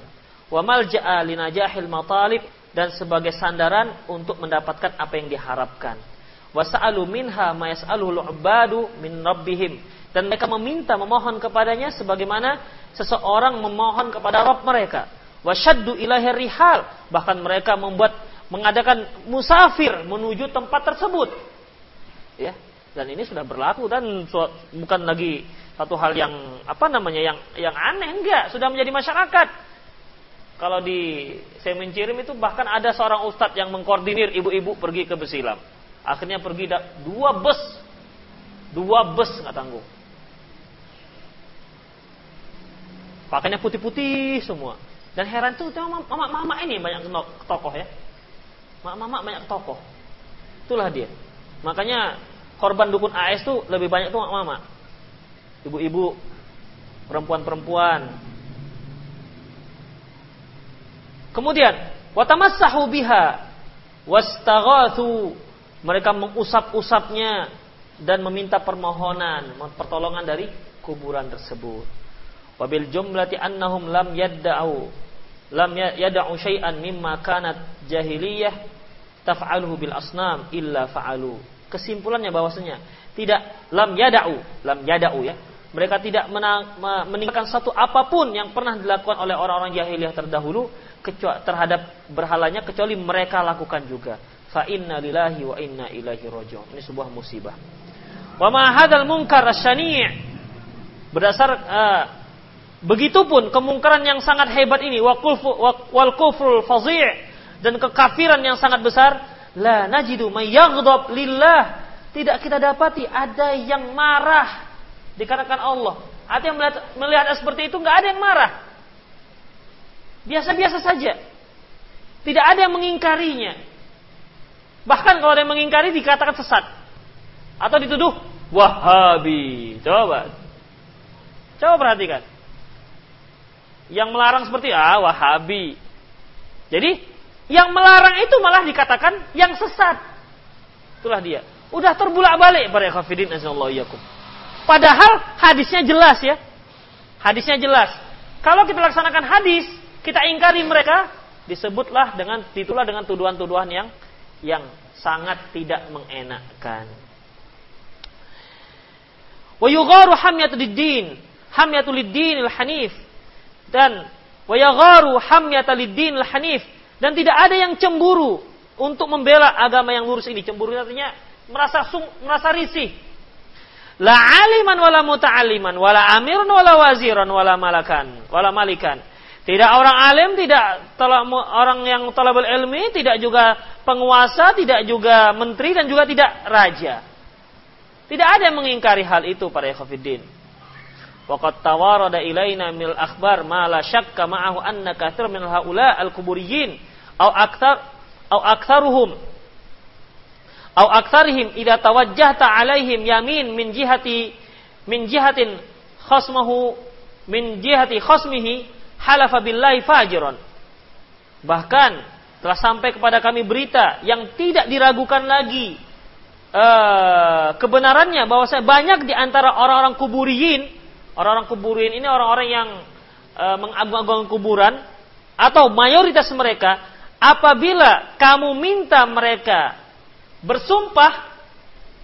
Wa malja'a linajahil matalib dan sebagai sandaran untuk mendapatkan apa yang diharapkan wasa'alu minha ma yas'aluhu ubadu min rabbihim. Dan mereka meminta memohon kepadanya sebagaimana seseorang memohon kepada Rabb mereka. Wasyaddu ilahi rihal. Bahkan mereka membuat mengadakan musafir menuju tempat tersebut. Ya dan ini sudah berlaku dan bukan lagi satu hal yang apa namanya yang yang aneh. Enggak sudah menjadi masyarakat. Kalau di Semencirim itu bahkan ada seorang ustadz yang mengkoordinir ibu-ibu pergi ke Besilam Akhirnya pergi dua bus. Dua bus nggak tanggung. Pakainya putih-putih semua. Dan heran tuh mama-mama ini banyak tokoh ya. Mama-mama banyak tokoh. Itulah dia. Makanya korban dukun AS tuh lebih banyak tuh mama. Ibu-ibu, perempuan-perempuan. Kemudian, watamassahu biha wastaghathu mereka mengusap-usapnya dan meminta permohonan, pertolongan dari kuburan tersebut. Wabil jumlati annahum lam yadda'u lam ya-, yad'u syai'an mimma kanat jahiliyah taf'aluhu bil asnam illa fa'alu. Kesimpulannya bahwasanya tidak lam yada'u, lam yada'u ya. Mereka tidak meninggalkan satu apa pun yang pernah dilakukan oleh orang-orang jahiliyah terdahulu terhadap berhalanya kecuali mereka lakukan juga fa inna lillahi wa inna ilaihi rajiun. Ini sebuah musibah. Wa ma hadzal munkar asyani' berdasar uh, begitupun kemungkaran yang sangat hebat ini wa wal kufrul fadhi' dan kekafiran yang sangat besar la najidu may lillah tidak kita dapati ada yang marah dikarenakan Allah. Ada yang melihat, melihat seperti itu nggak ada yang marah. Biasa-biasa saja. Tidak ada yang mengingkarinya. Bahkan kalau ada yang mengingkari dikatakan sesat. Atau dituduh Wahabi. Coba. Coba perhatikan. Yang melarang seperti ah Wahabi. Jadi yang melarang itu malah dikatakan yang sesat. Itulah dia. Udah terbulak-balik para khafidin azallahu Padahal hadisnya jelas ya. Hadisnya jelas. Kalau kita laksanakan hadis, kita ingkari mereka, disebutlah dengan titulah dengan tuduhan-tuduhan yang yang sangat tidak mengenakkan. Wa yugharu hamyatul din, hamyatul din hanif dan wa yagharu hamyatul din hanif dan tidak ada yang cemburu untuk membela agama yang lurus ini. Cemburu artinya merasa sung, merasa risih. La aliman wala muta'aliman wala amirun wala waziran wala malakan wala malikan tidak orang alim, tidak orang yang talabul ilmi, tidak juga penguasa, tidak juga menteri dan juga tidak raja. Tidak ada yang mengingkari hal itu para ikhwatiddin. Waqad tawarada ilaina mil akhbar ma la syakka ma'ahu anna katsir min haula al-kuburiyyin aw aktsar aw aktsaruhum aw aktsarihim idza tawajjahta alaihim yamin min jihati min jihatin khasmahu min jihati khasmihi halafa billahi. Bahkan telah sampai kepada kami berita yang tidak diragukan lagi uh, kebenarannya bahwa saya banyak di antara orang-orang kuburiin, orang-orang kuburiin ini orang-orang yang uh, mengagung-agungkan kuburan atau mayoritas mereka apabila kamu minta mereka bersumpah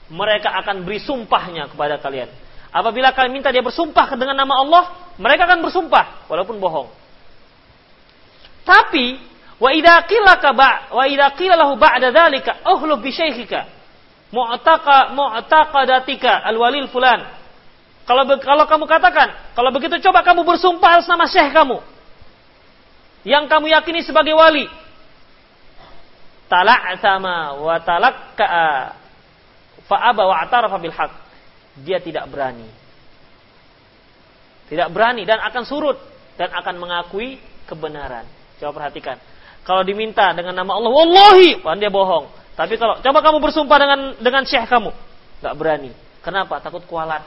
mereka akan beri sumpahnya kepada kalian. Apabila kalian minta dia bersumpah dengan nama Allah, mereka akan bersumpah walaupun bohong. Tapi wa idza qila ka ba wa idza qila lahu ba'da dzalika uhlu bi syaikhika mu'taqa mu'taqadatika alwalil fulan. Kalau kalau kamu katakan, kalau begitu coba kamu bersumpah atas nama syekh kamu yang kamu yakini sebagai wali. Tala'tama wa talakka fa aba wa atarafa bil haqq dia tidak berani. Tidak berani dan akan surut dan akan mengakui kebenaran. Coba perhatikan. Kalau diminta dengan nama Allah, wallahi, pan dia bohong. Tapi kalau coba kamu bersumpah dengan dengan syekh kamu, nggak berani. Kenapa? Takut kualat.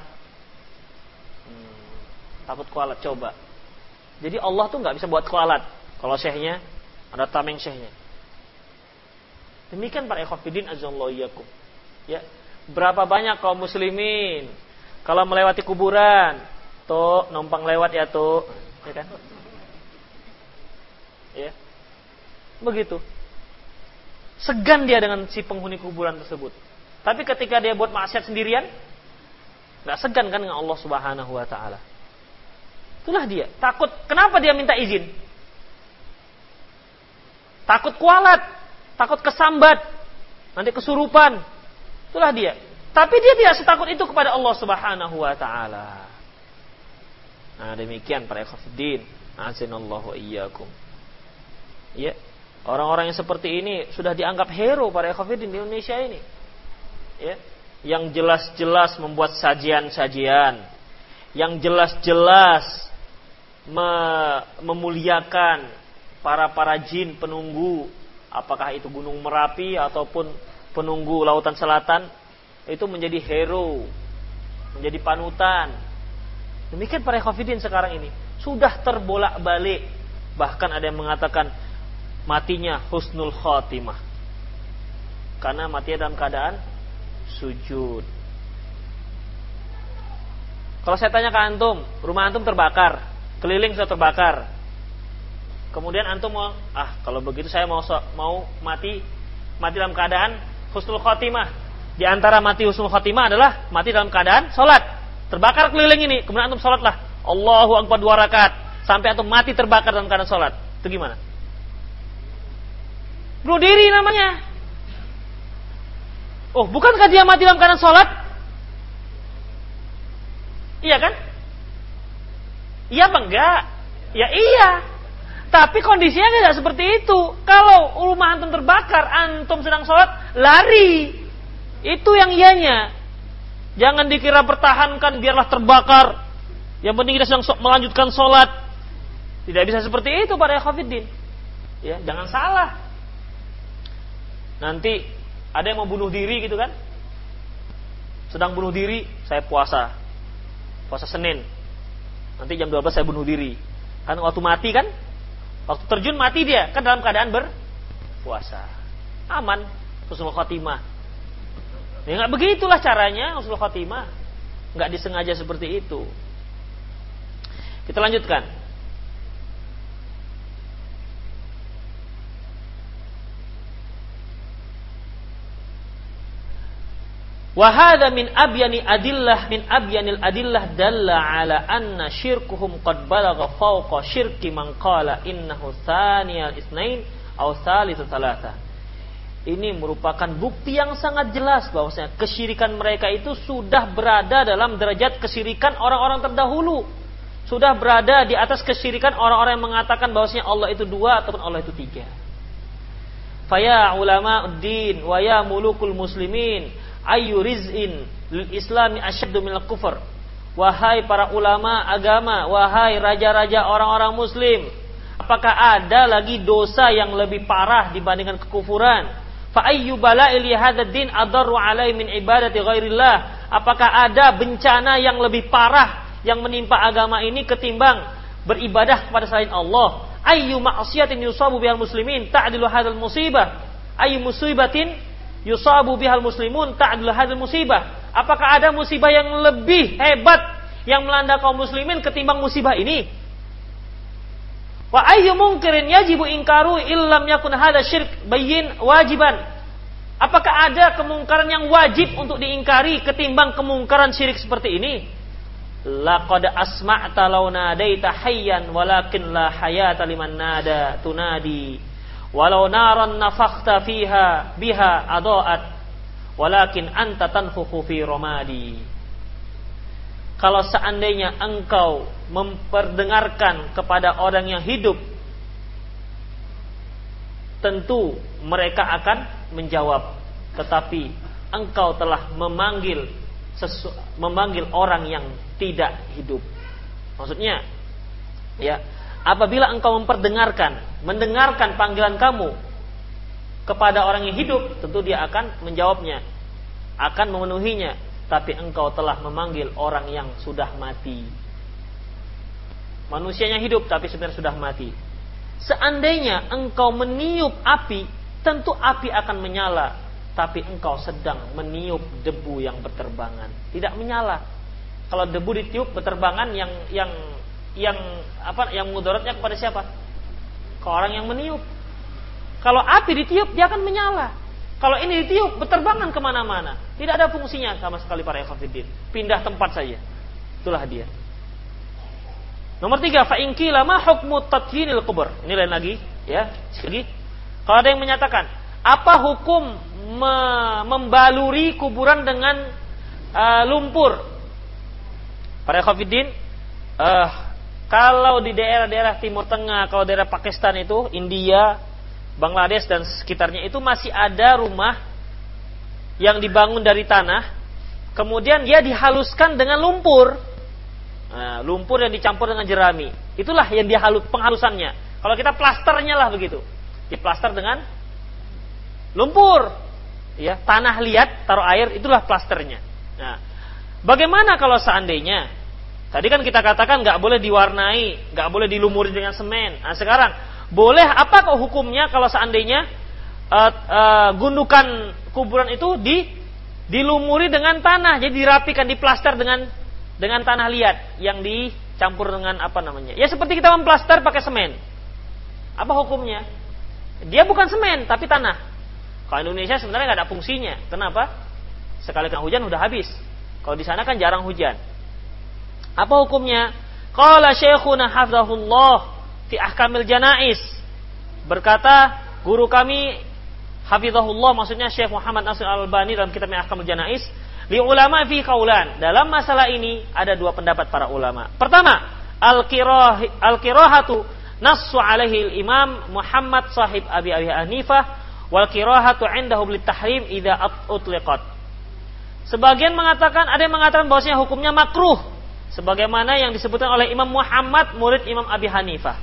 Hmm, takut kualat. Coba. Jadi Allah tuh nggak bisa buat kualat. Kalau syekhnya ada tameng syekhnya. Demikian para ikhwafidin azallahu Ya, Berapa banyak kaum muslimin kalau melewati kuburan, tuh numpang lewat ya tuh, ya kan? Ya. Begitu. Segan dia dengan si penghuni kuburan tersebut. Tapi ketika dia buat maksiat sendirian, nggak segan kan dengan Allah Subhanahu wa taala. Itulah dia. Takut. Kenapa dia minta izin? Takut kualat, takut kesambat, nanti kesurupan, Itulah dia. Tapi dia tidak setakut itu kepada Allah Subhanahu wa taala. Nah, demikian para ikhwatiddin, azinallahu iyyakum. Ya. Orang-orang yang seperti ini sudah dianggap hero para ikhwatiddin di Indonesia ini. Ya. Yang jelas-jelas membuat sajian-sajian, yang jelas-jelas me memuliakan para para jin penunggu apakah itu gunung Merapi ataupun penunggu lautan selatan itu menjadi hero, menjadi panutan. Demikian para khafidin sekarang ini sudah terbolak-balik. Bahkan ada yang mengatakan matinya husnul khotimah. Karena matinya dalam keadaan sujud. Kalau saya tanya ke antum, rumah antum terbakar, keliling sudah terbakar. Kemudian antum mau, ah kalau begitu saya mau mau mati mati dalam keadaan husnul khotimah. Di antara mati husnul khotimah adalah mati dalam keadaan sholat. Terbakar keliling ini, kemudian antum sholatlah. Allahu Akbar dua rakaat. Sampai antum mati terbakar dalam keadaan sholat. Itu gimana? Bunuh diri namanya. Oh, bukankah dia mati dalam keadaan sholat? Iya kan? Iya apa enggak? Ya iya. Tapi kondisinya tidak seperti itu. Kalau rumah antum terbakar, antum sedang sholat, lari. Itu yang ianya. Jangan dikira pertahankan, biarlah terbakar. Yang penting kita sedang melanjutkan sholat. Tidak bisa seperti itu para Khafidin. Ya, jangan salah. Nanti ada yang mau bunuh diri gitu kan? Sedang bunuh diri, saya puasa. Puasa Senin. Nanti jam 12 saya bunuh diri. Kan waktu mati kan? Waktu terjun mati dia, kan dalam keadaan berpuasa. Aman, husnul khotimah. Ya nggak begitulah caranya husnul khotimah. Nggak disengaja seperti itu. Kita lanjutkan. Wahada min abyani adillah min abyanil adillah dalla ala anna syirkuhum qad balagha fawqa syirki man qala innahu thaniyal isnain aw thalithu thalatha. Ini merupakan bukti yang sangat jelas bahwasanya kesyirikan mereka itu sudah berada dalam derajat kesyirikan orang-orang terdahulu. Sudah berada di atas kesyirikan orang-orang yang mengatakan bahwasanya Allah itu dua ataupun Allah itu tiga. Faya ulama uddin wa ya mulukul muslimin ayu rizin lil islami asyaddu minal kufur. Wahai para ulama agama, wahai raja-raja orang-orang muslim, apakah ada lagi dosa yang lebih parah dibandingkan kekufuran? Fa ayyu bala'il alai min ibadati ghairillah? Apakah ada bencana yang lebih parah yang menimpa agama ini ketimbang beribadah kepada selain Allah? Ayyu ma'siyatin yusabu bihal muslimin ta'dilu hadzal musibah? Ayyu musibatin yusabu bihal muslimun ta'dul hadil musibah. Apakah ada musibah yang lebih hebat yang melanda kaum muslimin ketimbang musibah ini? Wa ayyu munkirin yajibu ingkaru illam yakun hada syirk bayyin wajiban. Apakah ada kemungkaran yang wajib untuk diingkari ketimbang kemungkaran syirik seperti ini? Laqad asma'ta law nadaita hayyan walakin la hayata liman nada tunadi walau naran nafakhta fiha biha adoat walakin anta tanfukhu fi romadi. Kalau seandainya engkau memperdengarkan kepada orang yang hidup tentu mereka akan menjawab. Tetapi engkau telah memanggil sesu, memanggil orang yang tidak hidup. Maksudnya ya apabila engkau memperdengarkan mendengarkan panggilan kamu kepada orang yang hidup, tentu dia akan menjawabnya, akan memenuhinya. Tapi engkau telah memanggil orang yang sudah mati. Manusianya hidup tapi sebenarnya sudah mati. Seandainya engkau meniup api, tentu api akan menyala. Tapi engkau sedang meniup debu yang berterbangan, tidak menyala. Kalau debu ditiup berterbangan yang yang yang apa yang mudaratnya kepada siapa? ke orang yang meniup. Kalau api ditiup, dia akan menyala. Kalau ini ditiup, berterbangan ke mana-mana. Tidak ada fungsinya sama sekali para ikhafidin. Pindah tempat saja. Itulah dia. Nomor tiga, fa'inki lama hukmu tatyinil kubur. Ini lain lagi, ya. Sekali. Kalau ada yang menyatakan, apa hukum me membaluri kuburan dengan uh, lumpur? Para ikhafidin, uh, kalau di daerah-daerah Timur Tengah, kalau daerah Pakistan itu, India, Bangladesh dan sekitarnya itu masih ada rumah yang dibangun dari tanah, kemudian dia dihaluskan dengan lumpur. Nah, lumpur yang dicampur dengan jerami. Itulah yang dihalut penghalusannya. Kalau kita plasternya lah begitu. Diplaster dengan lumpur. Ya, tanah liat, taruh air, itulah plasternya. Nah, bagaimana kalau seandainya Tadi kan kita katakan nggak boleh diwarnai, nggak boleh dilumuri dengan semen. Nah sekarang boleh apa kok hukumnya kalau seandainya uh, uh, gundukan kuburan itu di dilumuri dengan tanah, jadi dirapikan, diplaster dengan dengan tanah liat yang dicampur dengan apa namanya? Ya seperti kita memplaster pakai semen. Apa hukumnya? Dia bukan semen tapi tanah. Kalau Indonesia sebenarnya nggak ada fungsinya. Kenapa? Sekali kena hujan udah habis. Kalau di sana kan jarang hujan. Apa hukumnya? Qala syekhuna hafzahullah fi ahkamil janais. Berkata guru kami hafizahullah maksudnya Syekh Muhammad Nasir Al-Albani dalam kitabnya Ahkamul Janais, Li ulama fi kaulan. Dalam masalah ini ada dua pendapat para ulama. Pertama, al-kirah al-kirahatu nassu alaihi imam Muhammad sahib Abi Abi Hanifah wal kirahatu indahu lit tahrim idza utliqat. Sebagian mengatakan ada yang mengatakan bahwasanya hukumnya makruh sebagaimana yang disebutkan oleh Imam Muhammad murid Imam Abi Hanifah.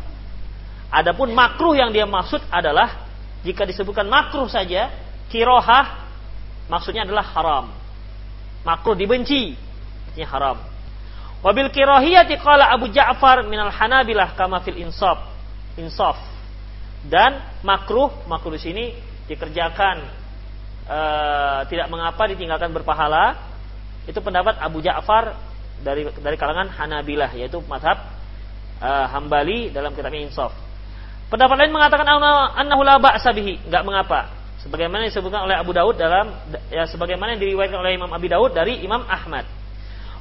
Adapun makruh yang dia maksud adalah jika disebutkan makruh saja, kirohah maksudnya adalah haram. Makruh dibenci, artinya haram. Wabil kirohiyati qala Abu Ja'far minal Hanabilah kama fil insaf. Insaf. Dan makruh, makruh di sini dikerjakan e, tidak mengapa ditinggalkan berpahala. Itu pendapat Abu Ja'far dari dari kalangan Hanabilah yaitu mazhab e, Hambali dalam kitabnya Insaf. Pendapat lain mengatakan annahu la ba'sa bihi, enggak mengapa. Sebagaimana disebutkan oleh Abu Daud dalam ya sebagaimana yang diriwayatkan oleh Imam Abi Daud dari Imam Ahmad.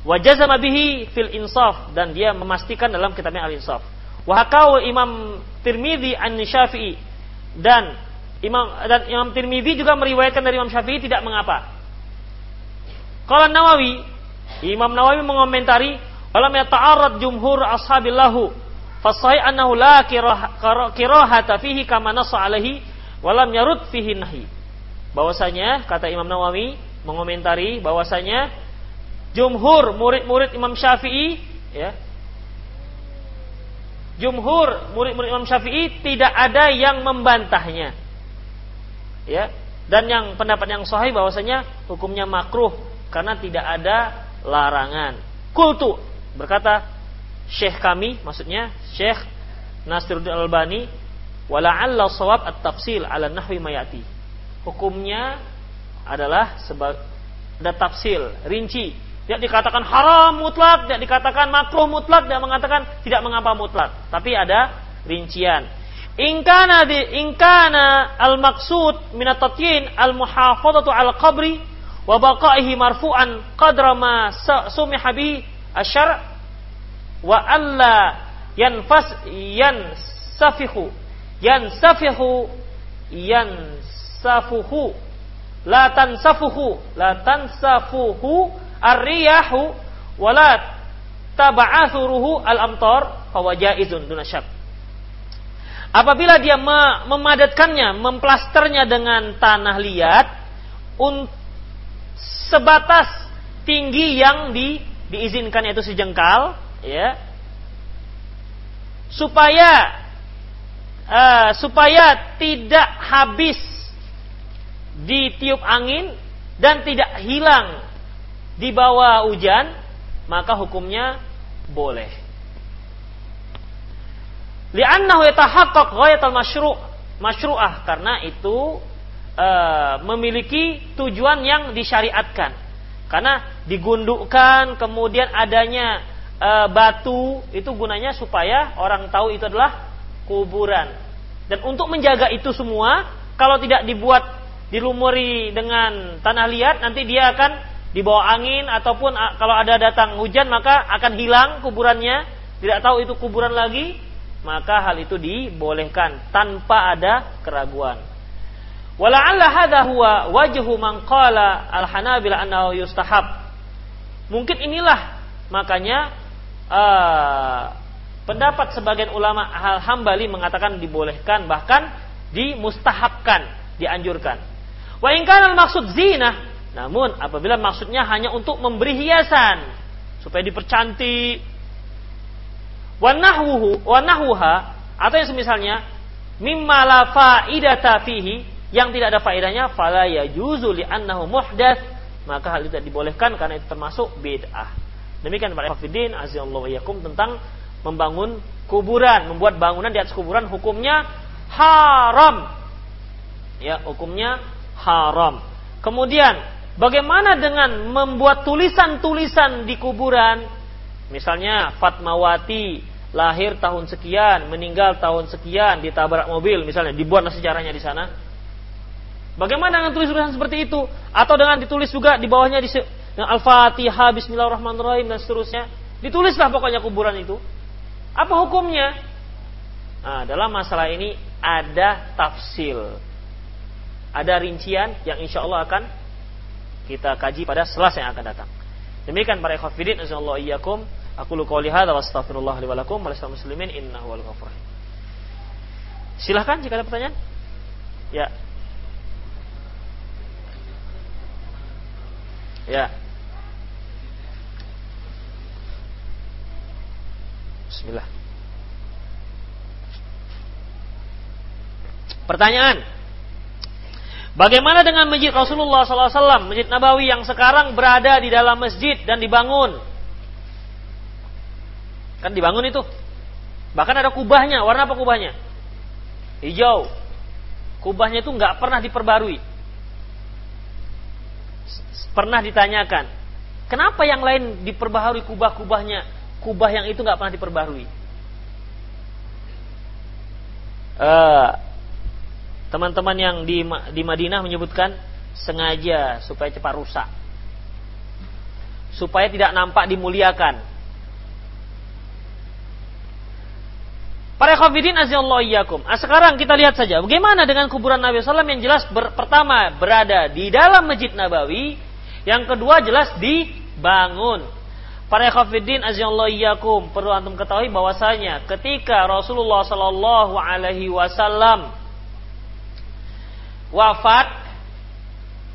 Wa jazama bihi fil insaf dan dia memastikan dalam kitabnya Al Insaf. Wa Imam Tirmidzi an Syafi'i dan Imam dan Imam Tirmidzi juga meriwayatkan dari Imam Syafi'i tidak mengapa. Kalau Nawawi, Imam Nawawi mengomentari, "Walam yata'arrad jumhur ashabillahu Fasai annahu la kirahata fihi kama alaihi walam yarud fihi nahi. Bahwasanya kata Imam Nawawi mengomentari bahwasanya jumhur murid-murid Imam Syafi'i ya jumhur murid-murid Imam Syafi'i tidak ada yang membantahnya. Ya. Dan yang pendapat yang sahih bahwasanya hukumnya makruh karena tidak ada larangan. Kultu berkata syekh kami maksudnya Syekh Nasiruddin Albani wala'alla sawab at-tafsil ala nahwi mayati hukumnya adalah sebagai ada tafsil rinci. Tidak dikatakan haram mutlak tidak dikatakan makruh mutlak tidak mengatakan tidak mengapa mutlak. Tapi ada rincian. Ingkana di ingkana al maksud minat tatyin al muhafadatu al qabri wa baqaihi marfu'an qadra ma sumiha bi asyar wa alla yanfas yansafihu yansafihu yansafuhu la tansafuhu la tansafuhu ar-riyahu wa la tab'athuruhu al-amtar fa wajaizun dunasyak apabila dia memadatkannya memplasternya dengan tanah liat sebatas tinggi yang di, diizinkan yaitu sejengkal ya. Supaya uh, supaya tidak habis ditiup angin dan tidak hilang di bawah hujan maka hukumnya boleh. Li'annahu yatahaqqaq ghayatul masyru' masyru'ah karena itu uh, memiliki tujuan yang disyariatkan karena digundukkan kemudian adanya e, batu itu gunanya supaya orang tahu itu adalah kuburan. Dan untuk menjaga itu semua, kalau tidak dibuat dilumuri dengan tanah liat, nanti dia akan dibawa angin ataupun kalau ada datang hujan maka akan hilang kuburannya, tidak tahu itu kuburan lagi, maka hal itu dibolehkan tanpa ada keraguan. Wala'alla hadha huwa wajhu man qala al-Hanabila annahu yustahab. Mungkin inilah makanya uh, pendapat sebagian ulama hal hambali mengatakan dibolehkan bahkan dimustahabkan, dianjurkan. Wa in maksud zina, namun apabila maksudnya hanya untuk memberi hiasan supaya dipercantik wa nahwuhu wa nahwuha atau yang semisalnya mimma la faidata fihi yang tidak ada faedahnya fala yajuzu li annahu muhdats maka hal itu tidak dibolehkan karena itu termasuk bid'ah. Demikian para hafidin azallahu yakum tentang membangun kuburan, membuat bangunan di atas kuburan hukumnya haram. Ya, hukumnya haram. Kemudian, bagaimana dengan membuat tulisan-tulisan di kuburan? Misalnya Fatmawati lahir tahun sekian, meninggal tahun sekian, ditabrak mobil misalnya, dibuat sejarahnya di sana. Bagaimana dengan tulisan seperti itu? Atau dengan ditulis juga di bawahnya di Al-Fatihah, Bismillahirrahmanirrahim dan seterusnya. Ditulislah pokoknya kuburan itu. Apa hukumnya? Nah, dalam masalah ini ada tafsil. Ada rincian yang insya Allah akan kita kaji pada Selasa yang akan datang. Demikian para ikhwatiddin azallahu iyyakum. Aku lu qouli hadza wa astaghfirullah li wa muslimin Silahkan jika ada pertanyaan. Ya. Ya. Bismillah. Pertanyaan. Bagaimana dengan masjid Rasulullah SAW, masjid Nabawi yang sekarang berada di dalam masjid dan dibangun? Kan dibangun itu. Bahkan ada kubahnya. Warna apa kubahnya? Hijau. Kubahnya itu nggak pernah diperbarui. Pernah ditanyakan, kenapa yang lain diperbaharui kubah-kubahnya, kubah yang itu nggak pernah diperbarui? Uh, Teman-teman yang di, di Madinah menyebutkan sengaja supaya cepat rusak. Supaya tidak nampak dimuliakan. Para khafidin azallahu iyyakum. Nah, sekarang kita lihat saja bagaimana dengan kuburan Nabi SAW yang jelas ber, pertama berada di dalam Masjid Nabawi, yang kedua jelas dibangun. Para khafidin azallahu perlu antum ketahui bahwasanya ketika Rasulullah sallallahu alaihi wasallam wafat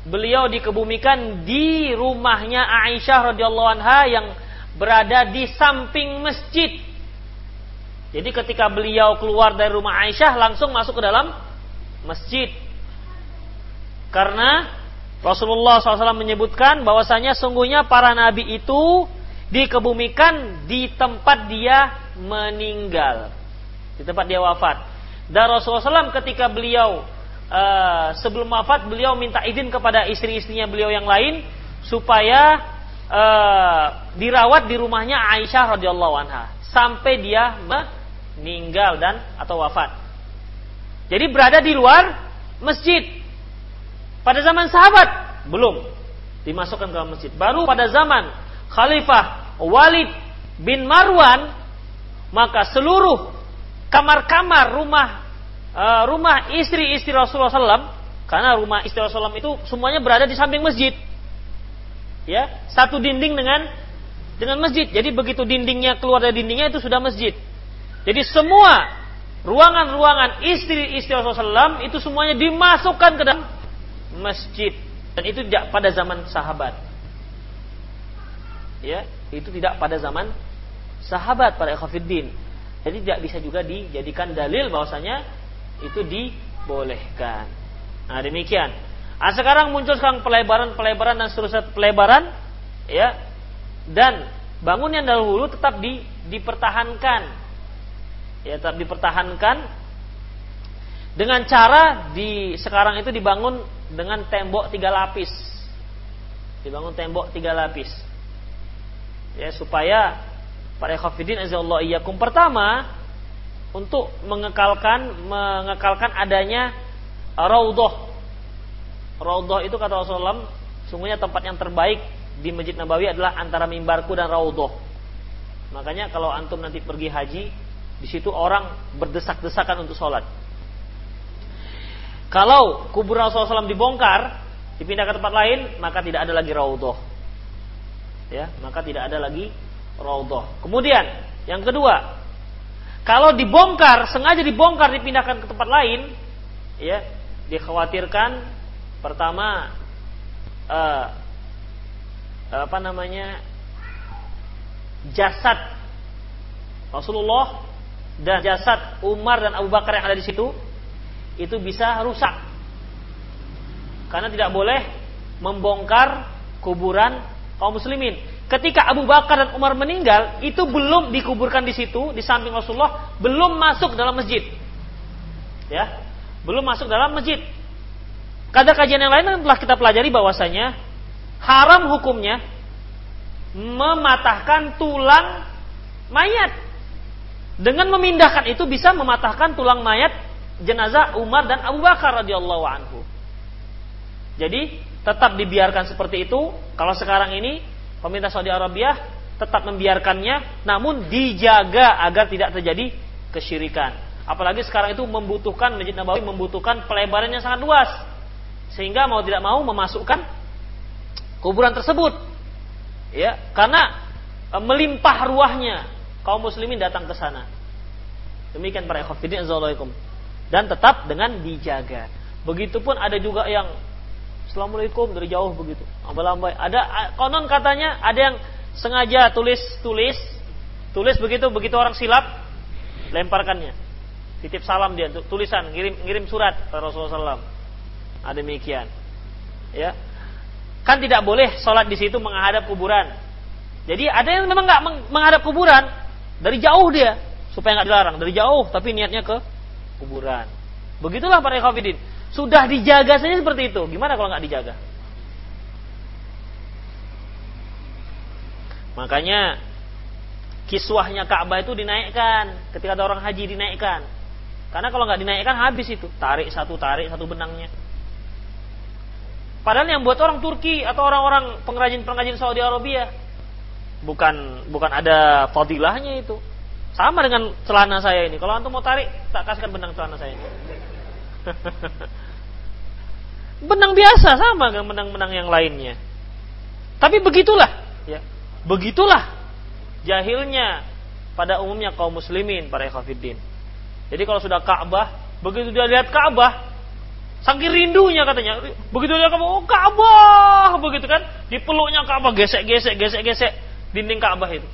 beliau dikebumikan di rumahnya Aisyah radhiyallahu anha yang berada di samping masjid. Jadi ketika beliau keluar dari rumah Aisyah langsung masuk ke dalam masjid. Karena Rasulullah SAW menyebutkan bahwasanya sungguhnya para nabi itu dikebumikan di tempat dia meninggal. Di tempat dia wafat. Dan Rasulullah SAW ketika beliau uh, sebelum wafat beliau minta izin kepada istri-istrinya beliau yang lain supaya uh, dirawat di rumahnya Aisyah radhiyallahu anha sampai dia meninggal dan atau wafat. Jadi berada di luar masjid. Pada zaman sahabat belum dimasukkan ke masjid. Baru pada zaman Khalifah Walid bin Marwan maka seluruh kamar-kamar rumah uh, rumah istri-istri Rasulullah SAW, karena rumah istri Rasulullah SAW itu semuanya berada di samping masjid. Ya, satu dinding dengan dengan masjid. Jadi begitu dindingnya keluar dari dindingnya itu sudah masjid. Jadi semua ruangan-ruangan istri-istri Rasulullah SAW itu semuanya dimasukkan ke dalam masjid. Dan itu tidak pada zaman sahabat. Ya, itu tidak pada zaman sahabat para ekhafiddin. Jadi tidak bisa juga dijadikan dalil bahwasanya itu dibolehkan. Nah demikian. Nah, sekarang muncul sekarang pelebaran-pelebaran dan seterusnya pelebaran, ya, dan bangunan dahulu tetap di, dipertahankan, ya tetap dipertahankan dengan cara di sekarang itu dibangun dengan tembok tiga lapis, dibangun tembok tiga lapis, ya supaya para khafidin azza iyyakum pertama untuk mengekalkan mengekalkan adanya raudhah. Raudhah itu kata Rasulullah, sungguhnya tempat yang terbaik di Masjid Nabawi adalah antara mimbarku dan raudhah. Makanya kalau antum nanti pergi haji, di situ orang berdesak-desakan untuk sholat. Kalau kubur Rasulullah SAW dibongkar, dipindah ke tempat lain, maka tidak ada lagi raudhah. Ya, maka tidak ada lagi raudhah. Kemudian, yang kedua, kalau dibongkar, sengaja dibongkar dipindahkan ke tempat lain, ya, dikhawatirkan pertama uh, apa namanya jasad Rasulullah dan jasad Umar dan Abu Bakar yang ada di situ itu bisa rusak karena tidak boleh membongkar kuburan kaum muslimin ketika Abu Bakar dan Umar meninggal, itu belum dikuburkan di situ, di samping Rasulullah, belum masuk dalam masjid. Ya, belum masuk dalam masjid. Kada kajian yang lain telah kita pelajari bahwasanya haram hukumnya mematahkan tulang mayat. Dengan memindahkan itu bisa mematahkan tulang mayat jenazah Umar dan Abu Bakar radhiyallahu anhu. Jadi tetap dibiarkan seperti itu. Kalau sekarang ini pemerintah Saudi Arabia tetap membiarkannya namun dijaga agar tidak terjadi kesyirikan. Apalagi sekarang itu membutuhkan Masjid Nabawi membutuhkan pelebaran yang sangat luas. Sehingga mau tidak mau memasukkan kuburan tersebut. Ya, karena e, melimpah ruahnya kaum muslimin datang ke sana. Demikian para ikhwatiddin azalaikum. Dan tetap dengan dijaga. Begitupun ada juga yang Assalamualaikum dari jauh begitu. Lambai-lambai. Ada konon katanya ada yang sengaja tulis tulis tulis begitu begitu orang silap lemparkannya. Titip salam dia tulisan ngirim ngirim surat Rasulullah SAW. Ada demikian. Ya. Kan tidak boleh sholat di situ menghadap kuburan. Jadi ada yang memang nggak menghadap kuburan dari jauh dia supaya nggak dilarang dari jauh tapi niatnya ke kuburan. Begitulah para ikhwafidin. Sudah dijaga saja seperti itu. Gimana kalau nggak dijaga? Makanya kiswahnya Ka'bah itu dinaikkan ketika ada orang haji dinaikkan. Karena kalau nggak dinaikkan habis itu. Tarik satu tarik satu benangnya. Padahal yang buat orang Turki atau orang-orang pengrajin-pengrajin Saudi Arabia bukan bukan ada fadilahnya itu. Sama dengan celana saya ini. Kalau antum mau tarik, tak kasihkan benang celana saya ini. benang biasa sama dengan benang-benang yang lainnya. Tapi begitulah, ya. Begitulah jahilnya pada umumnya kaum muslimin para ikhwatiddin. Jadi kalau sudah Ka'bah, begitu dia lihat Ka'bah, saking rindunya katanya, begitu dia Ka'bah, oh Ka'bah, begitu kan, dipeluknya Ka'bah, gesek-gesek, gesek-gesek dinding Ka'bah itu.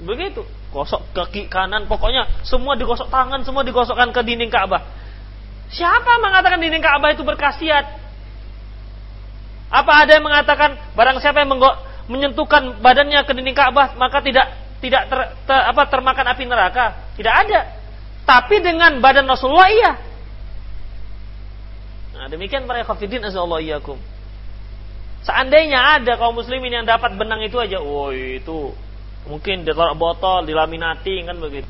Begitu, gosok kaki kanan, pokoknya semua digosok tangan, semua digosokkan ke dinding Ka'bah. Siapa mengatakan dinding Ka'bah itu berkasiat? Apa ada yang mengatakan barang siapa yang menyentuhkan badannya ke dinding Ka'bah maka tidak tidak ter, ter, apa termakan api neraka? Tidak ada. Tapi dengan badan Rasulullah iya. Nah, demikian para khafidin azallahu iyyakum. Seandainya ada kaum muslimin yang dapat benang itu aja, woi itu mungkin ditaruh botol, dilaminati kan begitu.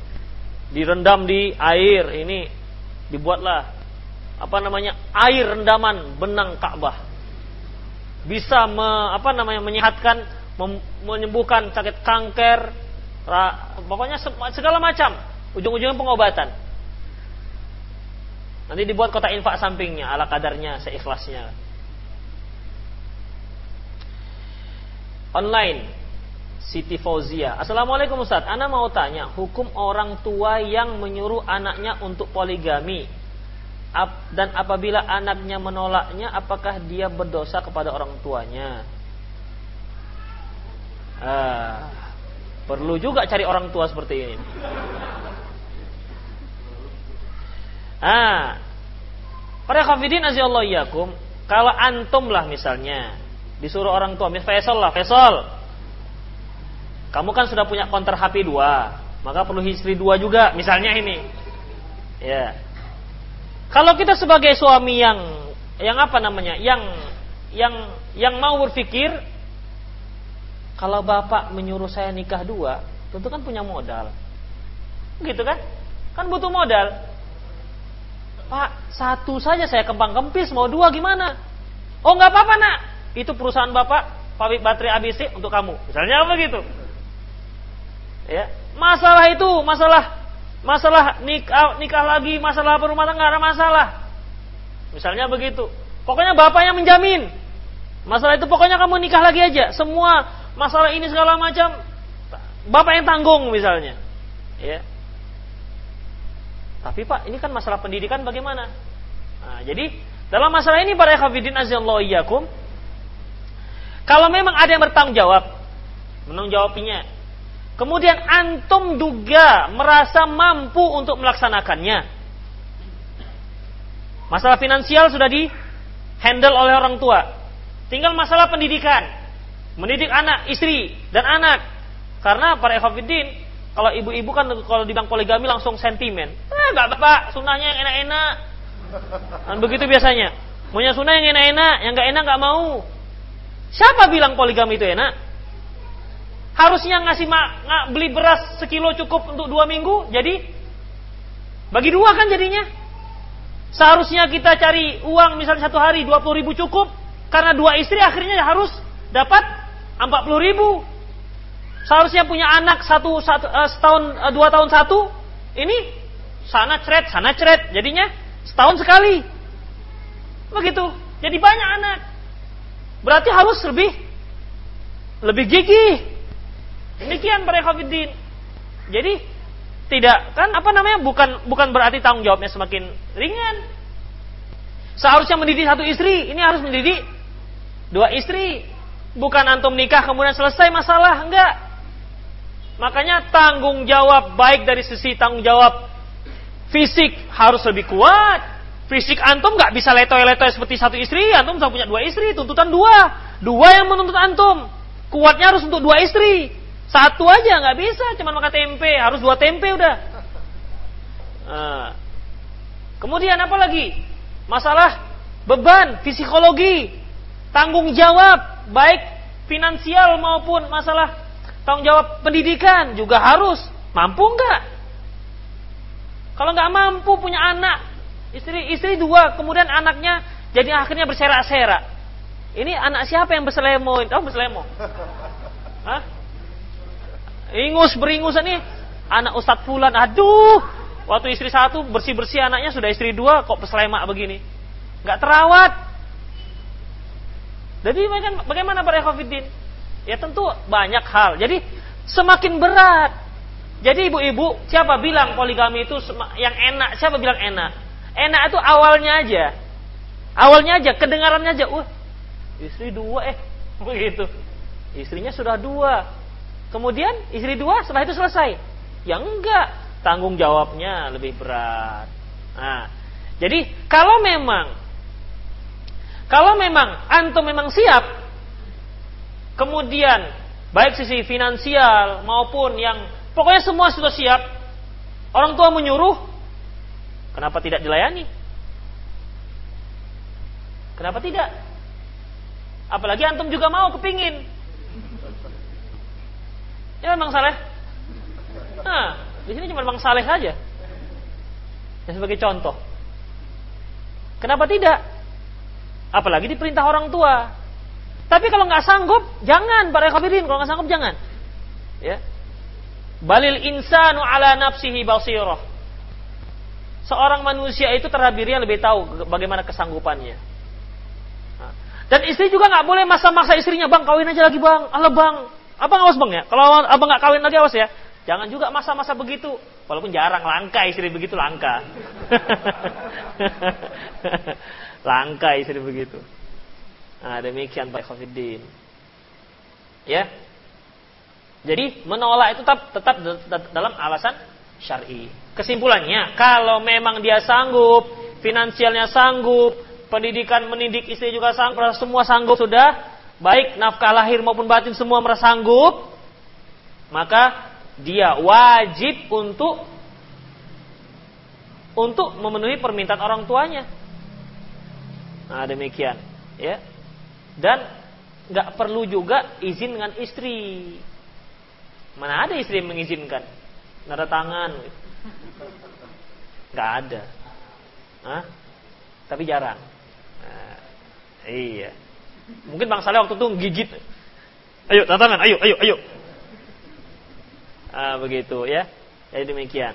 Direndam di air, ini dibuatlah apa namanya air rendaman benang Ka'bah. Bisa me, apa namanya menyehatkan mem, menyembuhkan sakit kanker ra, pokoknya segala macam ujung-ujungnya pengobatan. Nanti dibuat kotak infak sampingnya ala kadarnya seikhlasnya. Online Siti Fauzia. Assalamualaikum Ustaz. Anda mau tanya Hukum orang tua yang menyuruh anaknya untuk poligami dan apabila anaknya menolaknya apakah dia berdosa kepada orang tuanya? Ah, perlu juga cari orang tua seperti ini. Ah para azallahu yakum kalau antum lah misalnya disuruh orang tua misalnya Faisal lah Faisal kamu kan sudah punya konter HP dua maka perlu istri dua juga misalnya ini ya kalau kita sebagai suami yang yang apa namanya? Yang yang yang mau berpikir kalau bapak menyuruh saya nikah dua, tentu kan punya modal. Gitu kan? Kan butuh modal. Pak, satu saja saya kembang kempis, mau dua gimana? Oh nggak apa-apa nak, itu perusahaan bapak, pabrik baterai ABC untuk kamu. Misalnya apa gitu? Ya, masalah itu, masalah Masalah nikah, nikah lagi, masalah rumah tangga ada masalah. Misalnya begitu. Pokoknya bapak yang menjamin. Masalah itu pokoknya kamu nikah lagi aja. Semua masalah ini segala macam bapak yang tanggung misalnya. Ya. Tapi Pak, ini kan masalah pendidikan bagaimana? Nah, jadi dalam masalah ini para khafidin azallahu iyyakum kalau memang ada yang bertanggung jawab menanggung Kemudian antum juga merasa mampu untuk melaksanakannya. Masalah finansial sudah di handle oleh orang tua. Tinggal masalah pendidikan. Mendidik anak, istri, dan anak. Karena para ekofidin, kalau ibu-ibu kan kalau di bank poligami langsung sentimen. Eh, gak apa-apa, sunnahnya yang enak-enak. Dan begitu biasanya. Punya sunnah yang enak-enak, yang gak enak gak mau. Siapa bilang poligami itu enak? Harusnya ngasih ng beli beras sekilo cukup untuk dua minggu, jadi bagi dua kan jadinya. Seharusnya kita cari uang misalnya satu hari dua puluh ribu cukup, karena dua istri akhirnya harus dapat empat puluh ribu. Seharusnya punya anak satu, satu uh, setahun uh, dua tahun satu, ini sana ceret sana ceret, jadinya setahun sekali. Begitu, jadi banyak anak. berarti harus lebih lebih gigih. Demikian para Khafidin. Jadi tidak kan apa namanya bukan bukan berarti tanggung jawabnya semakin ringan. Seharusnya mendidik satu istri, ini harus mendidik dua istri. Bukan antum nikah kemudian selesai masalah, enggak. Makanya tanggung jawab baik dari sisi tanggung jawab fisik harus lebih kuat. Fisik antum nggak bisa letoy-letoy seperti satu istri, antum bisa punya dua istri, tuntutan dua. Dua yang menuntut antum. Kuatnya harus untuk dua istri. Satu aja nggak bisa, cuma makan tempe, harus dua tempe udah. Nah. Kemudian apa lagi? Masalah beban psikologi, tanggung jawab baik finansial maupun masalah tanggung jawab pendidikan juga harus mampu nggak? Kalau nggak mampu punya anak, istri istri dua, kemudian anaknya jadi akhirnya berserak-serak. Ini anak siapa yang berselemo? Oh berselemo. Hah? Ingus beringus ini anak Ustadz Fulan. Aduh, waktu istri satu bersih bersih anaknya sudah istri dua kok berselemak begini, nggak terawat. Jadi bagaimana para Ekofidin? Ya tentu banyak hal. Jadi semakin berat. Jadi ibu-ibu, siapa bilang poligami itu yang enak? Siapa bilang enak? Enak itu awalnya aja. Awalnya aja, kedengarannya aja. Wah, istri dua eh. Begitu. Istrinya sudah dua. Kemudian istri dua setelah itu selesai. Ya enggak. Tanggung jawabnya lebih berat. Nah, jadi kalau memang kalau memang antum memang siap Kemudian baik sisi finansial maupun yang pokoknya semua sudah siap. Orang tua menyuruh, kenapa tidak dilayani? Kenapa tidak? Apalagi antum juga mau kepingin. Ya memang saleh. Nah, di sini cuma memang saleh saja. Ya, sebagai contoh. Kenapa tidak? Apalagi diperintah orang tua. Tapi kalau nggak sanggup, jangan para kafirin. Kalau nggak sanggup, jangan. Ya. Balil insanu ala nafsihi basirah. Seorang manusia itu terhadap dirinya lebih tahu bagaimana kesanggupannya. Dan istri juga nggak boleh masa-masa istrinya, bang kawin aja lagi bang, Allah bang, abang awas bang ya. Kalau abang nggak kawin lagi awas ya. Jangan juga masa-masa begitu. Walaupun jarang langka istri begitu langka. langka istri begitu. Nah, demikian Pak Khofiddin. Ya. Jadi menolak itu tetap tetap dalam alasan syar'i. Kesimpulannya, kalau memang dia sanggup, finansialnya sanggup, pendidikan mendidik istri juga sanggup, semua sanggup sudah, baik nafkah lahir maupun batin semua merasa sanggup, maka dia wajib untuk untuk memenuhi permintaan orang tuanya. Nah, demikian, ya dan nggak perlu juga izin dengan istri. Mana ada istri yang mengizinkan? Nada tangan. Nggak ada. Hah? Tapi jarang. Nah, iya. Mungkin Bang Saleh waktu itu gigit. Ayo, tangan, ayo, ayo, ayo. Ah, begitu ya. Jadi demikian.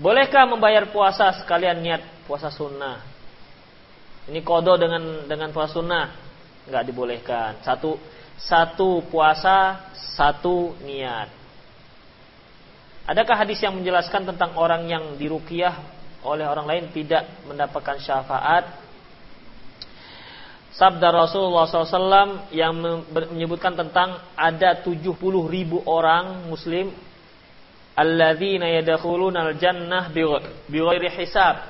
Bolehkah membayar puasa sekalian niat puasa sunnah? Ini kodo dengan dengan puasa sunnah nggak dibolehkan. Satu satu puasa satu niat. Adakah hadis yang menjelaskan tentang orang yang diruqyah oleh orang lain tidak mendapatkan syafaat? Sabda Rasulullah SAW yang menyebutkan tentang ada 70 ribu orang Muslim alladzina yadkhuluna al-jannah bighairi hisab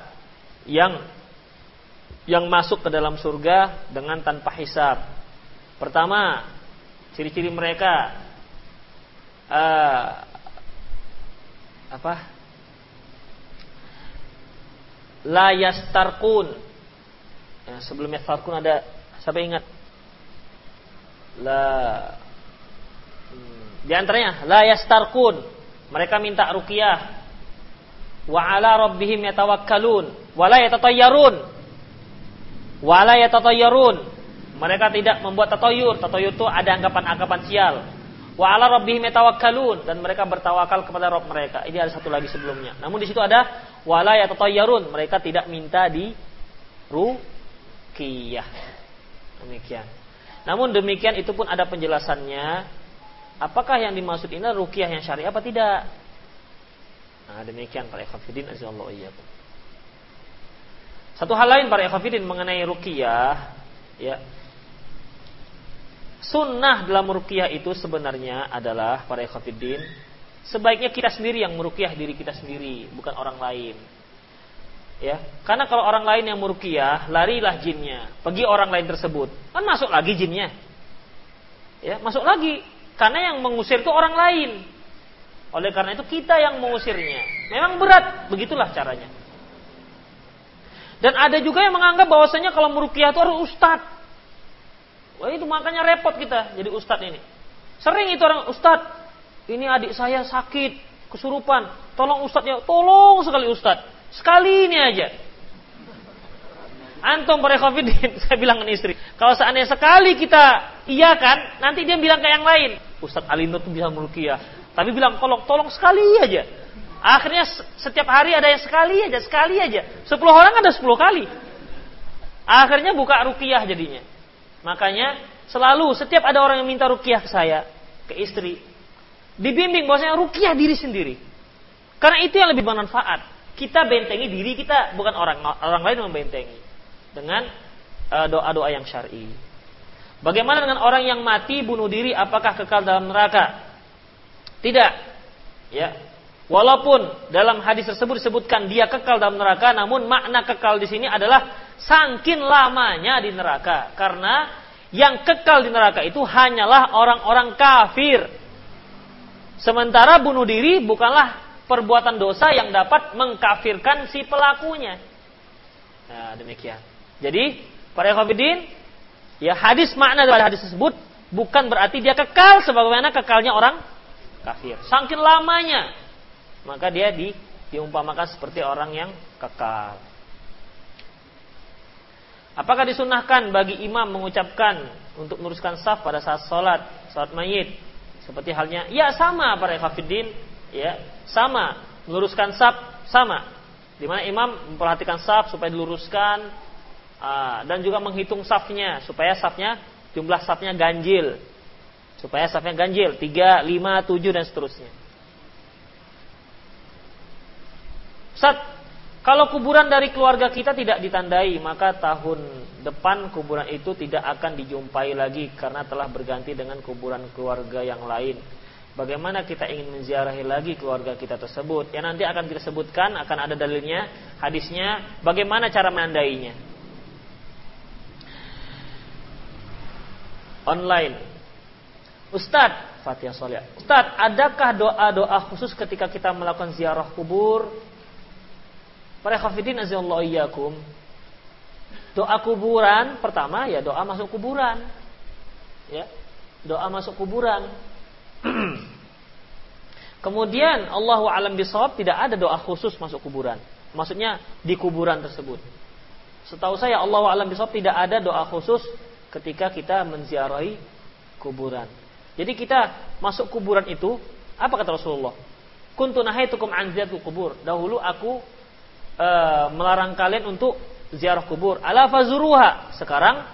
yang yang masuk ke dalam surga dengan tanpa hisab. Pertama, ciri-ciri mereka uh, apa? La yastarkun. Ya, sebelum ada siapa ingat? La hmm, di antaranya la yastarkun. Mereka minta ruqyah. Wa ala rabbihim yatawakkalun wa la yatatayyarun Wala yatatayyarun. Mereka tidak membuat tatoyur. Tatoyur itu ada anggapan-anggapan sial. Wa ala rabbihim yatawakkalun dan mereka bertawakal kepada Rabb mereka. Ini ada satu lagi sebelumnya. Namun di situ ada wala yatatayyarun. Mereka tidak minta di ruqyah. Demikian. Namun demikian itu pun ada penjelasannya. Apakah yang dimaksud ini ruqyah yang syariah apa tidak? Nah, demikian para ikhwatiddin azallahu iyyakum. Satu hal lain para ikhwatiddin mengenai ruqyah, ya. Sunnah dalam ruqyah itu sebenarnya adalah para ikhwatiddin sebaiknya kita sendiri yang meruqyah diri kita sendiri, bukan orang lain. Ya, karena kalau orang lain yang meruqyah, larilah jinnya, pergi orang lain tersebut. Kan masuk lagi jinnya. Ya, masuk lagi. Karena yang mengusir itu orang lain. Oleh karena itu kita yang mengusirnya. Memang berat, begitulah caranya. Dan ada juga yang menganggap bahwasanya kalau meruqyah itu harus ustad. Wah itu makanya repot kita jadi ustad ini. Sering itu orang ustad, ini adik saya sakit, kesurupan. Tolong ustadnya, tolong sekali ustad. Sekali ini aja. Antum para khafidin, saya bilang ke istri, kalau seandainya sekali kita iya kan, nanti dia bilang ke yang lain. Ustadz Alinur tuh bisa merukiah. Tapi bilang tolong, tolong sekali aja. Akhirnya setiap hari ada yang sekali aja, sekali aja. Sepuluh orang ada sepuluh kali. Akhirnya buka rukiah jadinya. Makanya selalu setiap ada orang yang minta rukiah ke saya, ke istri, dibimbing bahwasanya rukiah diri sendiri. Karena itu yang lebih bermanfaat. Kita bentengi diri kita, bukan orang orang lain membentengi dengan eh, doa-doa yang syar'i. Bagaimana dengan orang yang mati bunuh diri apakah kekal dalam neraka? Tidak. Ya. Walaupun dalam hadis tersebut disebutkan dia kekal dalam neraka, namun makna kekal di sini adalah sangkin lamanya di neraka. Karena yang kekal di neraka itu hanyalah orang-orang kafir. Sementara bunuh diri bukanlah perbuatan dosa yang dapat mengkafirkan si pelakunya. Nah, demikian. Jadi, para ikhwatiddin, ya hadis makna dari hadis tersebut bukan berarti dia kekal sebagaimana kekalnya orang kafir. Saking lamanya, maka dia di, diumpamakan seperti orang yang kekal. Apakah disunahkan bagi imam mengucapkan untuk meluruskan saf pada saat sholat, sholat mayit? Seperti halnya, ya sama para ikhwatiddin, ya sama. Meluruskan saf sama. Di mana imam memperhatikan saf supaya diluruskan uh, dan juga menghitung safnya supaya safnya jumlah safnya ganjil. Supaya safnya ganjil 3, 5, 7 dan seterusnya. Ustaz, kalau kuburan dari keluarga kita tidak ditandai, maka tahun depan kuburan itu tidak akan dijumpai lagi karena telah berganti dengan kuburan keluarga yang lain. Bagaimana kita ingin menziarahi lagi keluarga kita tersebut Yang nanti akan kita sebutkan Akan ada dalilnya, hadisnya Bagaimana cara menandainya Online Ustadz Fatihah Soleh Ustadz, adakah doa-doa khusus ketika kita melakukan ziarah kubur? Para khafidin azallahu. Doa kuburan pertama ya doa masuk kuburan. Ya. Doa masuk kuburan. Kemudian Allah alam bisawab tidak ada doa khusus masuk kuburan. Maksudnya di kuburan tersebut. Setahu saya Allah alam bisawab tidak ada doa khusus ketika kita menziarahi kuburan. Jadi kita masuk kuburan itu apa kata Rasulullah? Kuntu nahaitukum an kubur. Dahulu aku e, melarang kalian untuk ziarah kubur. Ala fazuruha. Sekarang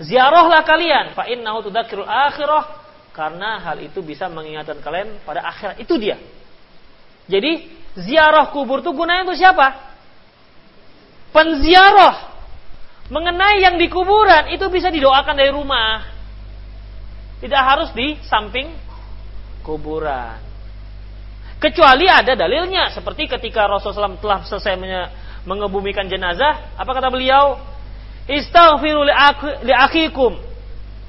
ziarahlah kalian. Fa innahu tudzakirul akhirah karena hal itu bisa mengingatkan kalian pada akhirat. Itu dia. Jadi ziarah kubur itu gunanya untuk siapa? Penziarah. Mengenai yang di kuburan itu bisa didoakan dari rumah. Tidak harus di samping kuburan. Kecuali ada dalilnya. Seperti ketika Rasulullah SAW telah selesai mengebumikan jenazah. Apa kata beliau? Istaghfiru li akhikum.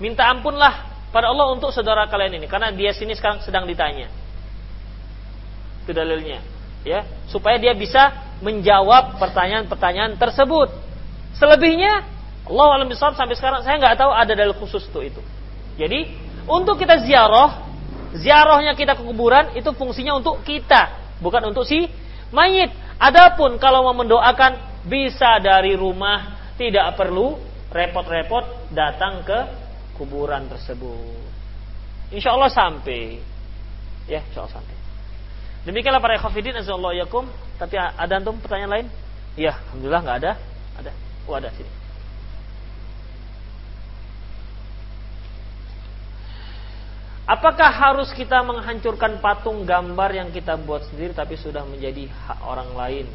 Minta ampunlah pada Allah untuk saudara kalian ini karena dia sini sekarang sedang ditanya. Itu dalilnya, ya, supaya dia bisa menjawab pertanyaan-pertanyaan tersebut. Selebihnya Allah alam sampai sekarang saya nggak tahu ada dalil khusus untuk itu. Jadi, untuk kita ziarah, ziarahnya kita ke kuburan itu fungsinya untuk kita, bukan untuk si mayit. Adapun kalau mau mendoakan bisa dari rumah, tidak perlu repot-repot datang ke kuburan tersebut. Insya Allah sampai. Ya, insya Allah sampai. Demikianlah para khafidin azallahu yakum. Tapi ada antum pertanyaan lain? Ya, alhamdulillah nggak ada. Ada. wadah sini. Apakah harus kita menghancurkan patung gambar yang kita buat sendiri tapi sudah menjadi hak orang lain?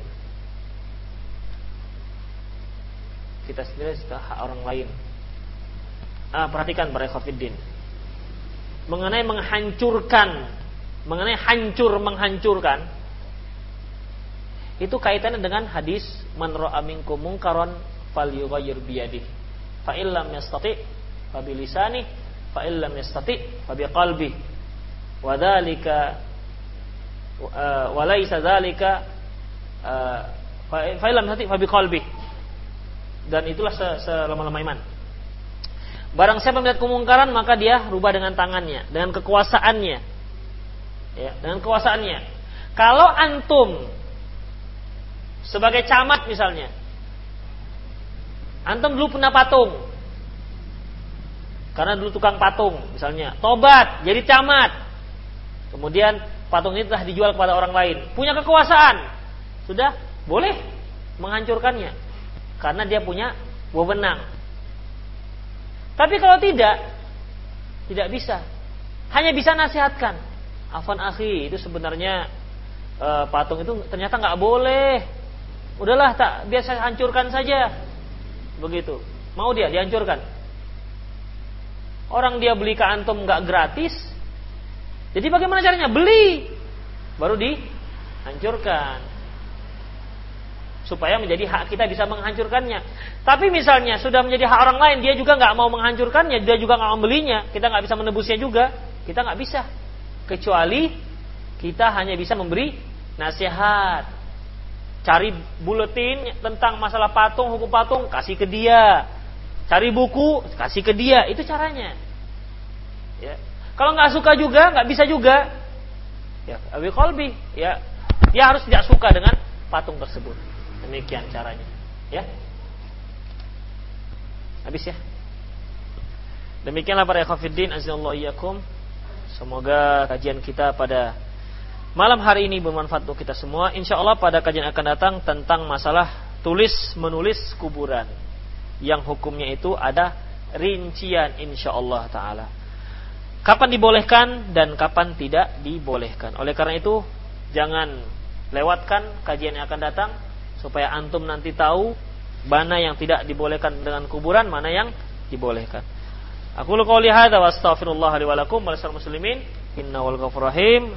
Kita sendiri sudah hak orang lain. Ah, perhatikan para ikhwatiddin. Mengenai menghancurkan, mengenai hancur menghancurkan, itu kaitannya dengan hadis man ra'a minkum munkaran falyughayyir biyadihi. Fa illam yastati fa illam yastati fa biqalbi wa dzalika uh, wa laisa dzalika uh, fa illam yastati fa biqalbi dan itulah selama-lama iman Barang siapa melihat kemungkaran maka dia rubah dengan tangannya, dengan kekuasaannya. Ya, dengan kekuasaannya. Kalau antum sebagai camat misalnya, antum dulu punya patung, karena dulu tukang patung misalnya, tobat jadi camat. Kemudian patung ini telah dijual kepada orang lain, punya kekuasaan. Sudah boleh menghancurkannya karena dia punya wewenang. Tapi kalau tidak, tidak bisa. Hanya bisa nasihatkan. Afan akhi, itu sebenarnya e, patung itu ternyata nggak boleh. Udahlah, tak biasa hancurkan saja. Begitu. Mau dia dihancurkan. Orang dia beli ke antum nggak gratis. Jadi bagaimana caranya? Beli. Baru dihancurkan. Supaya menjadi hak kita bisa menghancurkannya. Tapi misalnya sudah menjadi hak orang lain, dia juga nggak mau menghancurkannya, dia juga nggak membelinya, kita nggak bisa menebusnya juga, kita nggak bisa. Kecuali kita hanya bisa memberi nasihat. Cari buletin tentang masalah patung, hukum patung, kasih ke dia Cari buku, kasih ke dia, itu caranya. Ya. Kalau nggak suka juga, nggak bisa juga, ya abi kolbi, ya dia harus tidak suka dengan patung tersebut. Demikian caranya, ya. Habis ya. Demikianlah para ikhwatiddin azallahu iyyakum. Semoga kajian kita pada malam hari ini bermanfaat untuk kita semua. Insya Allah pada kajian akan datang tentang masalah tulis menulis kuburan yang hukumnya itu ada rincian insya Allah taala. Kapan dibolehkan dan kapan tidak dibolehkan. Oleh karena itu jangan lewatkan kajian yang akan datang supaya antum nanti tahu mana yang tidak dibolehkan dengan kuburan, mana yang dibolehkan. Aku lu qouli hadza wa astaghfirullah wa lakum muslimin. Rahim.